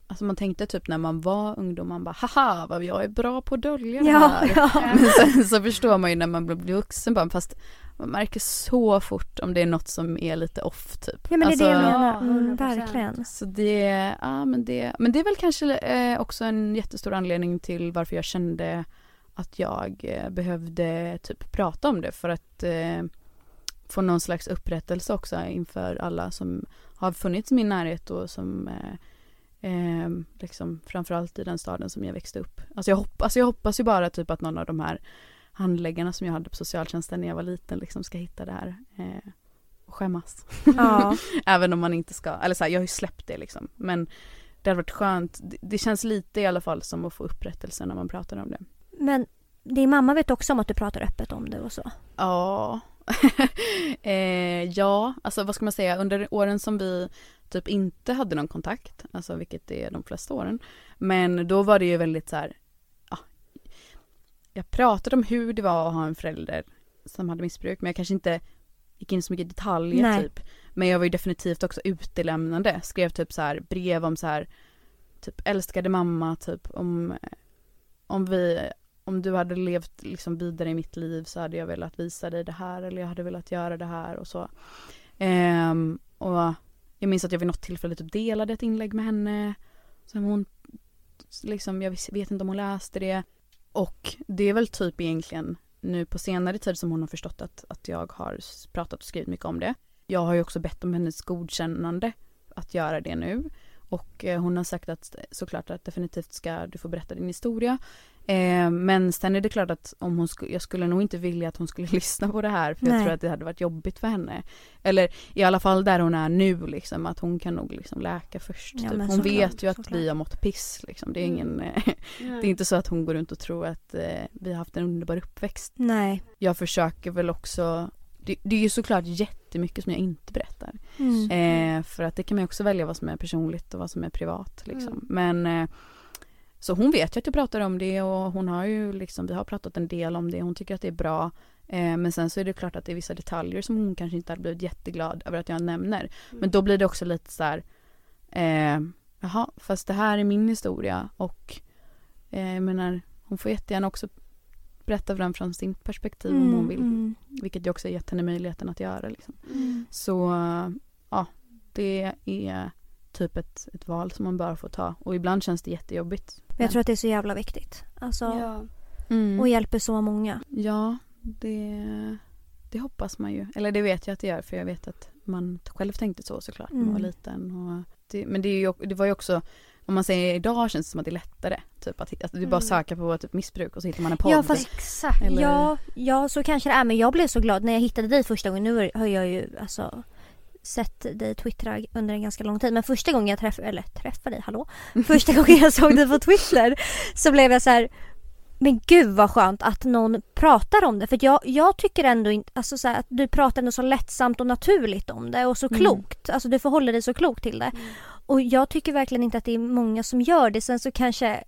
Alltså man tänkte typ när man var ungdom, man bara haha vad jag är bra på att dölja det här. Ja, ja. [LAUGHS] Men sen så förstår man ju när man blir vuxen bara, fast man märker så fort om det är något som är lite off typ. Ja men det är det jag alltså, menar, mm, verkligen. Så det, ja men det, men det är väl kanske eh, också en jättestor anledning till varför jag kände att jag eh, behövde typ prata om det för att eh, få någon slags upprättelse också inför alla som har funnits i min närhet och som eh, eh, liksom framförallt i den staden som jag växte upp. Alltså jag, hopp, alltså jag hoppas ju bara typ att någon av de här handläggarna som jag hade på socialtjänsten när jag var liten liksom ska hitta det här eh, och skämmas. Ja. [LAUGHS] Även om man inte ska, eller så här, jag har ju släppt det liksom. Men det hade varit skönt, det, det känns lite i alla fall som att få upprättelse när man pratar om det. Men din mamma vet också om att du pratar öppet om det och så? Ja. [LAUGHS] eh, ja, alltså vad ska man säga, under åren som vi typ inte hade någon kontakt, alltså vilket är de flesta åren. Men då var det ju väldigt så här, ja, jag pratade om hur det var att ha en förälder som hade missbruk men jag kanske inte gick in så mycket i detaljer Nej. typ. Men jag var ju definitivt också utelämnande, skrev typ så här brev om så här typ älskade mamma typ om om vi om du hade levt liksom vidare i mitt liv så hade jag velat visa dig det här eller jag hade velat göra det här och så. Um, och jag minns att jag vid något tillfälle typ delade ett inlägg med henne. Som hon, liksom, jag vet inte om hon läste det. Och det är väl typ egentligen nu på senare tid som hon har förstått att, att jag har pratat och skrivit mycket om det. Jag har ju också bett om hennes godkännande att göra det nu. Och eh, hon har sagt att såklart att definitivt ska du få berätta din historia. Eh, men sen är det klart att om hon skulle, jag skulle nog inte vilja att hon skulle [LAUGHS] lyssna på det här för Nej. jag tror att det hade varit jobbigt för henne. Eller i alla fall där hon är nu liksom att hon kan nog liksom läka först. Ja, typ. Hon vet klart, ju att vi har mått piss liksom. Det är ingen, mm. [LAUGHS] det är inte så att hon går runt och tror att eh, vi har haft en underbar uppväxt. Nej. Jag försöker väl också det, det är ju såklart jättemycket som jag inte berättar. Mm. Eh, för att det kan man ju också välja vad som är personligt och vad som är privat liksom. Mm. Men eh, så hon vet ju att jag pratar om det och hon har ju liksom, vi har pratat en del om det. Hon tycker att det är bra. Eh, men sen så är det klart att det är vissa detaljer som hon kanske inte hade blivit jätteglad över att jag nämner. Mm. Men då blir det också lite så här, eh, jaha, fast det här är min historia och eh, jag menar, hon får jättegärna också berätta för den från sin perspektiv mm, om hon vill. Mm. Vilket jag också gett henne möjligheten att göra. Liksom. Mm. Så ja, det är typ ett, ett val som man bara får ta. Och ibland känns det jättejobbigt. Jag tror att det är så jävla viktigt. Alltså, ja. mm. Och hjälper så många. Ja, det, det hoppas man ju. Eller det vet jag att det gör för jag vet att man själv tänkte så såklart när man var mm. liten. Och det, men det, är ju, det var ju också om man säger idag känns det som att det är lättare. Typ att, att du bara mm. söker på typ missbruk och så hittar man en podd. Ja fast exakt. Eller... Ja, ja så kanske det är men jag blev så glad när jag hittade dig första gången. Nu har jag ju alltså sett dig twittra under en ganska lång tid men första gången jag träffade, eller träffade dig, hallå? Första gången jag såg dig på Twitter så blev jag så här, men gud vad skönt att någon pratar om det för jag, jag tycker ändå inte, alltså så här, att du pratar ändå så lättsamt och naturligt om det och så mm. klokt. Alltså du förhåller dig så klokt till det. Mm. Och jag tycker verkligen inte att det är många som gör det. Sen så kanske,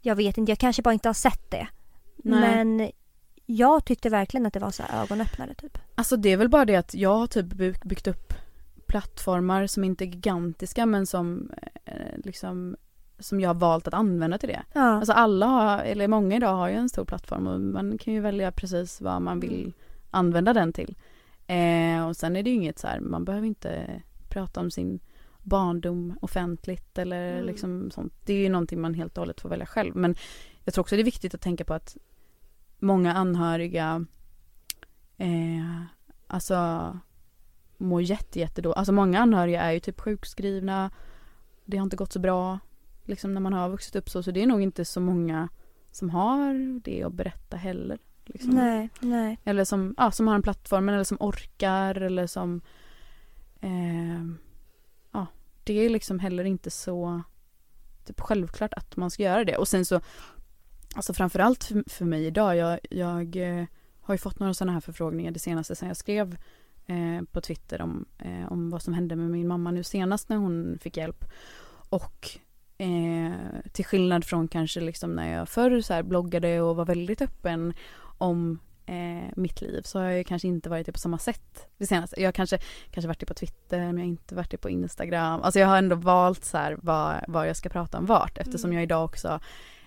jag vet inte, jag kanske bara inte har sett det. Nej. Men jag tyckte verkligen att det var så ögonöppnare typ. Alltså det är väl bara det att jag har typ byggt upp plattformar som inte är gigantiska men som eh, liksom som jag har valt att använda till det. Ja. Alltså alla har, eller många idag har ju en stor plattform och man kan ju välja precis vad man vill mm. använda den till. Eh, och sen är det ju inget så här, man behöver inte prata om sin barndom offentligt eller mm. liksom sånt. Det är ju någonting man helt och hållet får välja själv. Men jag tror också det är viktigt att tänka på att många anhöriga eh, alltså mår jätte, jätte då. Alltså många anhöriga är ju typ sjukskrivna. Det har inte gått så bra liksom när man har vuxit upp så. Så det är nog inte så många som har det att berätta heller. Liksom. Nej, nej. Eller som, ja, som har en plattform eller som orkar eller som eh, det är liksom heller inte så typ självklart att man ska göra det. Och sen så Alltså framförallt för, för mig idag, jag, jag eh, har ju fått några sådana här förfrågningar det senaste sen jag skrev eh, på Twitter om, eh, om vad som hände med min mamma nu senast när hon fick hjälp. Och eh, till skillnad från kanske liksom när jag förr så bloggade och var väldigt öppen om eh, mitt liv så har jag kanske inte varit det på samma sätt det senaste. Jag har kanske, kanske varit det på Twitter men jag har inte varit det på Instagram. Alltså jag har ändå valt så här vad, vad jag ska prata om vart eftersom mm. jag idag också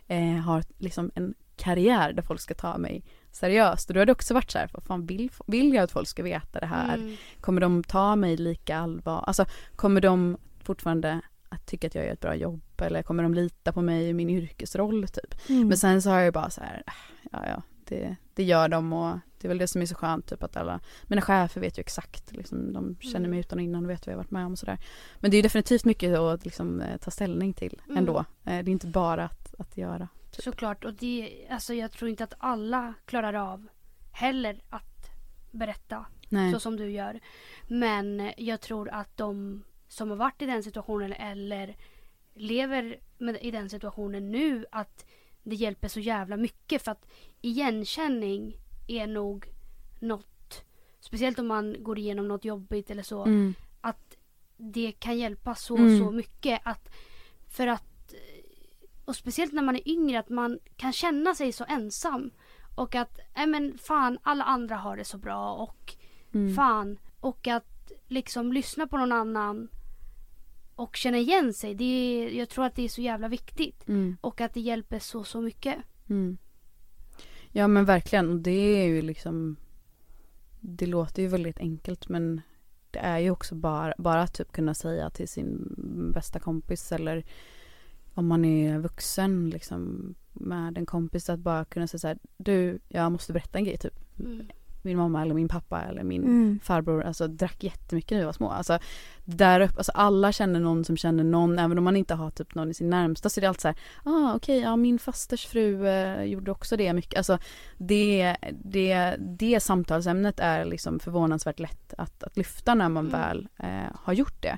eh, har liksom en karriär där folk ska ta mig seriöst. Och då har det också varit så här, vad fan vill, vill jag att folk ska veta det här? Mm. Kommer de ta mig lika allvar? Alltså kommer de fortfarande att tycka att jag gör ett bra jobb eller kommer de lita på mig i min yrkesroll typ. Mm. Men sen så har jag bara så här, ja ja, det, det gör de och det är väl det som är så skönt typ att alla mina chefer vet ju exakt liksom, de känner mig mm. utan och innan och vet vad jag varit med om och sådär. Men det är definitivt mycket att liksom, eh, ta ställning till mm. ändå. Mm. Det är inte bara att, att göra. Typ. Såklart och det, alltså jag tror inte att alla klarar av heller att berätta Nej. så som du gör. Men jag tror att de som har varit i den situationen eller lever med, i den situationen nu att det hjälper så jävla mycket för att igenkänning är nog något, speciellt om man går igenom något jobbigt eller så, mm. att det kan hjälpa så, mm. så mycket. Att, för att, och speciellt när man är yngre, att man kan känna sig så ensam. Och att, nej men fan, alla andra har det så bra och mm. fan. Och att liksom lyssna på någon annan och känna igen sig. Det är, jag tror att det är så jävla viktigt. Mm. Och att det hjälper så, så mycket. Mm. Ja men verkligen. Det är ju liksom Det låter ju väldigt enkelt men det är ju också bara, bara att typ kunna säga till sin bästa kompis eller om man är vuxen liksom med en kompis att bara kunna säga så här, du jag måste berätta en grej typ. Mm min mamma eller min pappa eller min mm. farbror alltså drack jättemycket när vi var små. Alltså där uppe, alltså alla känner någon som känner någon även om man inte har typ någon i sin närmsta så är det alltid så här, ah okej, okay, ja min fasters fru eh, gjorde också det mycket. Alltså det, det, det samtalsämnet är liksom förvånansvärt lätt att, att lyfta när man mm. väl eh, har gjort det.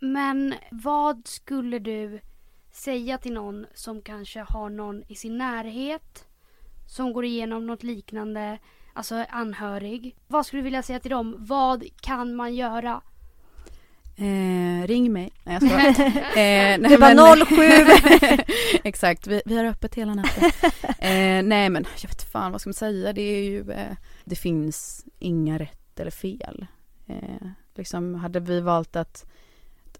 Men vad skulle du säga till någon som kanske har någon i sin närhet som går igenom något liknande alltså anhörig. Vad skulle du vilja säga till dem? Vad kan man göra? Eh, ring mig. Nej jag [LAUGHS] skojar. eh, det var 07. [LAUGHS] Exakt, vi, vi har öppet hela natten. [LAUGHS] eh, nej men jag vet fan vad ska man säga. Det är ju, eh, det finns inga rätt eller fel. Eh, liksom hade vi valt att,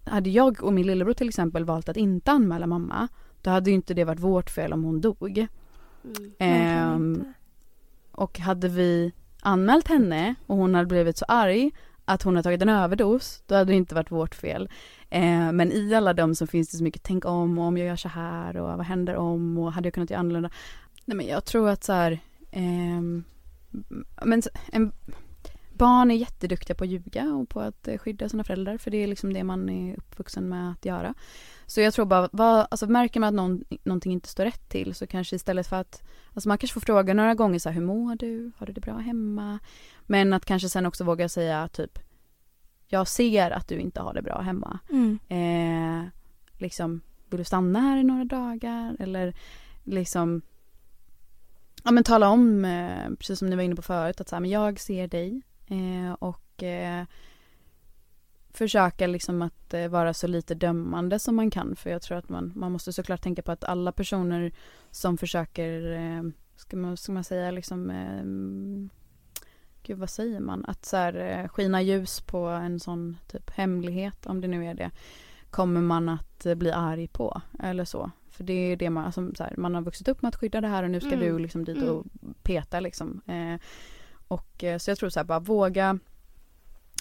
hade jag och min lillebror till exempel valt att inte anmäla mamma, då hade ju inte det varit vårt fel om hon dog. Mm. Och hade vi anmält henne och hon hade blivit så arg att hon har tagit en överdos, då hade det inte varit vårt fel. Eh, men i alla dem så finns det så mycket tänk om och om jag gör så här och vad händer om och hade jag kunnat göra annorlunda. Nej men jag tror att så här, eh, men en, barn är jätteduktiga på att ljuga och på att eh, skydda sina föräldrar för det är liksom det man är uppvuxen med att göra. Så jag tror bara, vad, alltså märker man att någon, någonting inte står rätt till så kanske istället för att, alltså man kanske får fråga några gånger så här, hur mår du? Har du det bra hemma? Men att kanske sen också våga säga typ, jag ser att du inte har det bra hemma. Mm. Eh, liksom, vill du stanna här i några dagar? Eller liksom, ja men tala om, eh, precis som ni var inne på förut, att så här, men jag ser dig eh, och eh, försöka liksom att eh, vara så lite dömande som man kan för jag tror att man, man måste såklart tänka på att alla personer som försöker, eh, ska, man, ska man säga liksom eh, Gud vad säger man? Att så här, skina ljus på en sån typ hemlighet om det nu är det kommer man att bli arg på eller så. För det är det man, alltså, så här, man har vuxit upp med att skydda det här och nu ska mm. du liksom dit och mm. peta liksom. Eh, och så jag tror så här, bara våga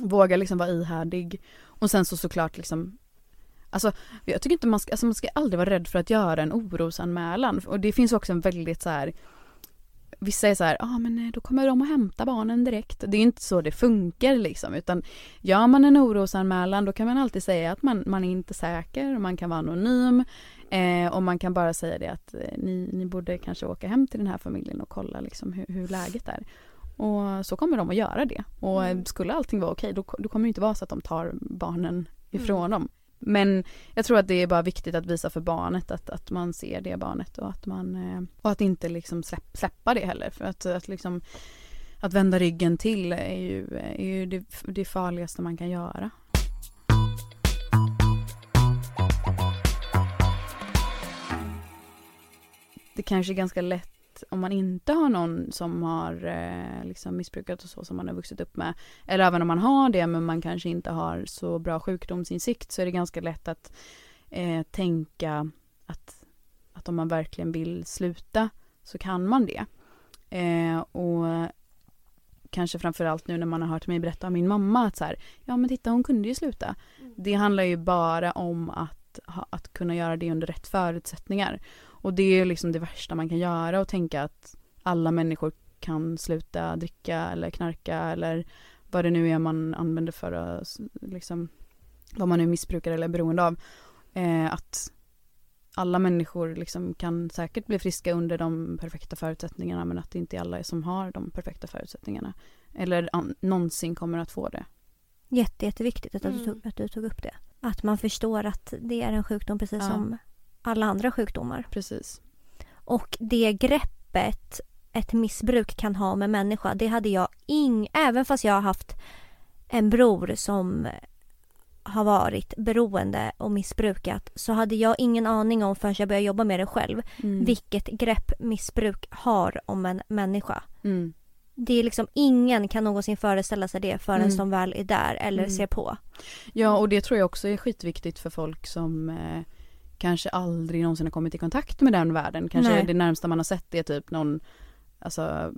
Våga liksom vara ihärdig. Och sen så såklart liksom Alltså jag tycker inte man ska, alltså man ska aldrig vara rädd för att göra en orosanmälan. Och det finns också en väldigt så här vissa är så här, ja ah, men eh, då kommer de att hämta barnen direkt. Det är inte så det funkar liksom utan gör man en orosanmälan då kan man alltid säga att man, man är inte säker och man kan vara anonym eh, och man kan bara säga det att eh, ni, ni borde kanske åka hem till den här familjen och kolla liksom hur, hur läget är. Och så kommer de att göra det. Och mm. skulle allting vara okej då, då kommer det inte vara så att de tar barnen ifrån mm. dem. Men jag tror att det är bara viktigt att visa för barnet att, att man ser det barnet och att man eh, och att inte liksom släpp, släppa det heller för att, att liksom att vända ryggen till är ju, är ju det, det farligaste man kan göra. Det kanske är ganska lätt om man inte har någon som har eh, liksom missbrukat och så som man har vuxit upp med. Eller även om man har det men man kanske inte har så bra sjukdomsinsikt så är det ganska lätt att eh, tänka att, att om man verkligen vill sluta så kan man det. Eh, och kanske framförallt nu när man har hört mig berätta om min mamma att så här, ja men titta hon kunde ju sluta. Mm. Det handlar ju bara om att, att kunna göra det under rätt förutsättningar. Och det är liksom det värsta man kan göra och tänka att alla människor kan sluta dricka eller knarka eller vad det nu är man använder för att liksom vad man nu missbrukar eller är beroende av. Eh, att alla människor liksom kan säkert bli friska under de perfekta förutsättningarna men att det inte är alla som har de perfekta förutsättningarna. Eller någonsin kommer att få det. Jätte, jätteviktigt att, mm. du tog, att du tog upp det. Att man förstår att det är en sjukdom precis ja. som alla andra sjukdomar. Precis. Och det greppet ett missbruk kan ha med människa, det hade jag ing... Även fast jag har haft en bror som har varit beroende och missbrukat så hade jag ingen aning om förrän jag började jobba med det själv mm. vilket grepp missbruk har om en människa. Mm. Det är liksom ingen kan någonsin föreställa sig det förrän mm. de väl är där eller mm. ser på. Ja och det tror jag också är skitviktigt för folk som eh, kanske aldrig någonsin har kommit i kontakt med den världen. Kanske Nej. det närmsta man har sett är typ någon alltså,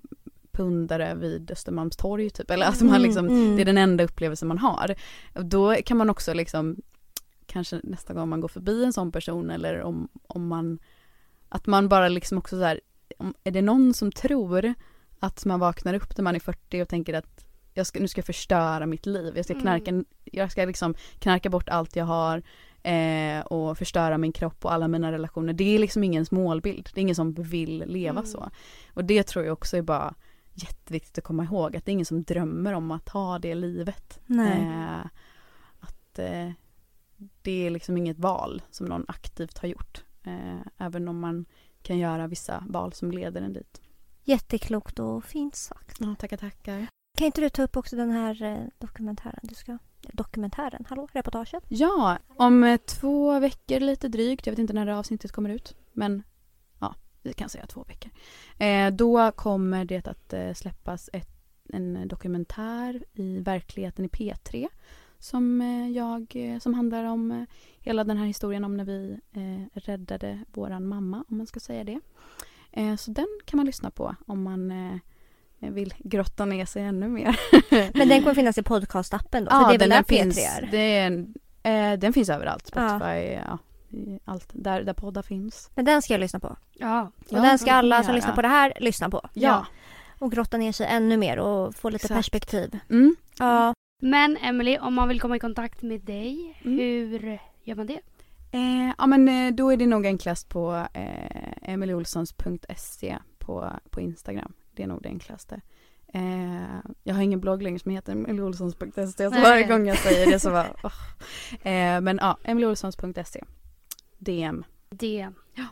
pundare vid Östermalmstorg typ. Eller alltså man mm, liksom, mm. det är den enda upplevelsen man har. Då kan man också liksom kanske nästa gång man går förbi en sån person eller om, om man att man bara liksom också så här, är det någon som tror att man vaknar upp när man är 40 och tänker att jag ska, nu ska jag förstöra mitt liv, jag ska knarka, mm. jag ska liksom knarka bort allt jag har, eh, och förstöra min kropp och alla mina relationer. Det är liksom ingens målbild. Det är ingen som vill leva mm. så. Och det tror jag också är bara jätteviktigt att komma ihåg att det är ingen som drömmer om att ha det livet. Eh, att eh, det är liksom inget val som någon aktivt har gjort. Eh, även om man kan göra vissa val som leder en dit. Jätteklokt och fint sagt. Ja, tackar, tackar. Kan inte du ta upp också den här eh, dokumentären du ska dokumentären, hallå, reportaget? Ja, om eh, två veckor lite drygt, jag vet inte när det avsnittet kommer ut, men ja, vi kan säga två veckor. Eh, då kommer det att eh, släppas ett, en dokumentär i verkligheten i P3 som jag, som handlar om hela den här historien om när vi räddade våran mamma, om man ska säga det. så den kan man lyssna på om man vill grotta ner sig ännu mer. [LAUGHS] Men den kommer [LAUGHS] finnas i podcastappen då? Ja, det är väl där finns, P3 är? eh, den finns överallt. Spotify, ja. ja. allt där, där poddar finns. Men den ska jag lyssna på. Ja. Och ja, den ska alla som lyssnar på det här lyssna på. Ja. Och grotta ner sig ännu mer och få lite Exakt. perspektiv. Mm. Ja. Men Emily, om man vill komma i kontakt med dig, mm. hur gör man det? Eh, ja men eh, då är det nog enklast på eh, emilyolssons.se på, på Instagram. Det är nog det enklaste. Eh, jag har ingen blogg längre som heter emilyolssons.se så varje gång jag säger det så bara [LAUGHS] oh. eh, Men ja, emilyolssons.se DM. DM. Ja.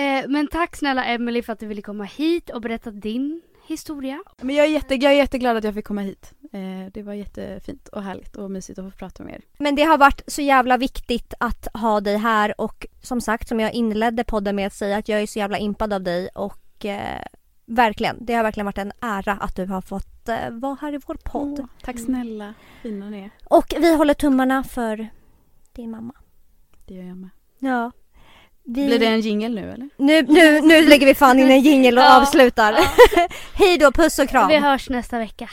Eh, men tack snälla Emily för att du ville komma hit och berätta din historia. Men jag är, jätte, jag är jätteglad att jag fick komma hit. Eh, det var jättefint och härligt och mysigt att få prata med er. Men det har varit så jävla viktigt att ha dig här och som sagt som jag inledde podden med att säga att jag är så jävla impad av dig och eh, Verkligen. Det har verkligen varit en ära att du har fått eh, vara här i vår podd. Oh, tack snälla. Fina ni är. Och vi håller tummarna för din mamma. Det gör jag med. Ja. Vi... Blir det en jingel nu eller? Nu, nu, nu lägger vi fan in en jingel och [LAUGHS] ja, avslutar. Ja. [LAUGHS] Hej då, puss och kram. Vi hörs nästa vecka.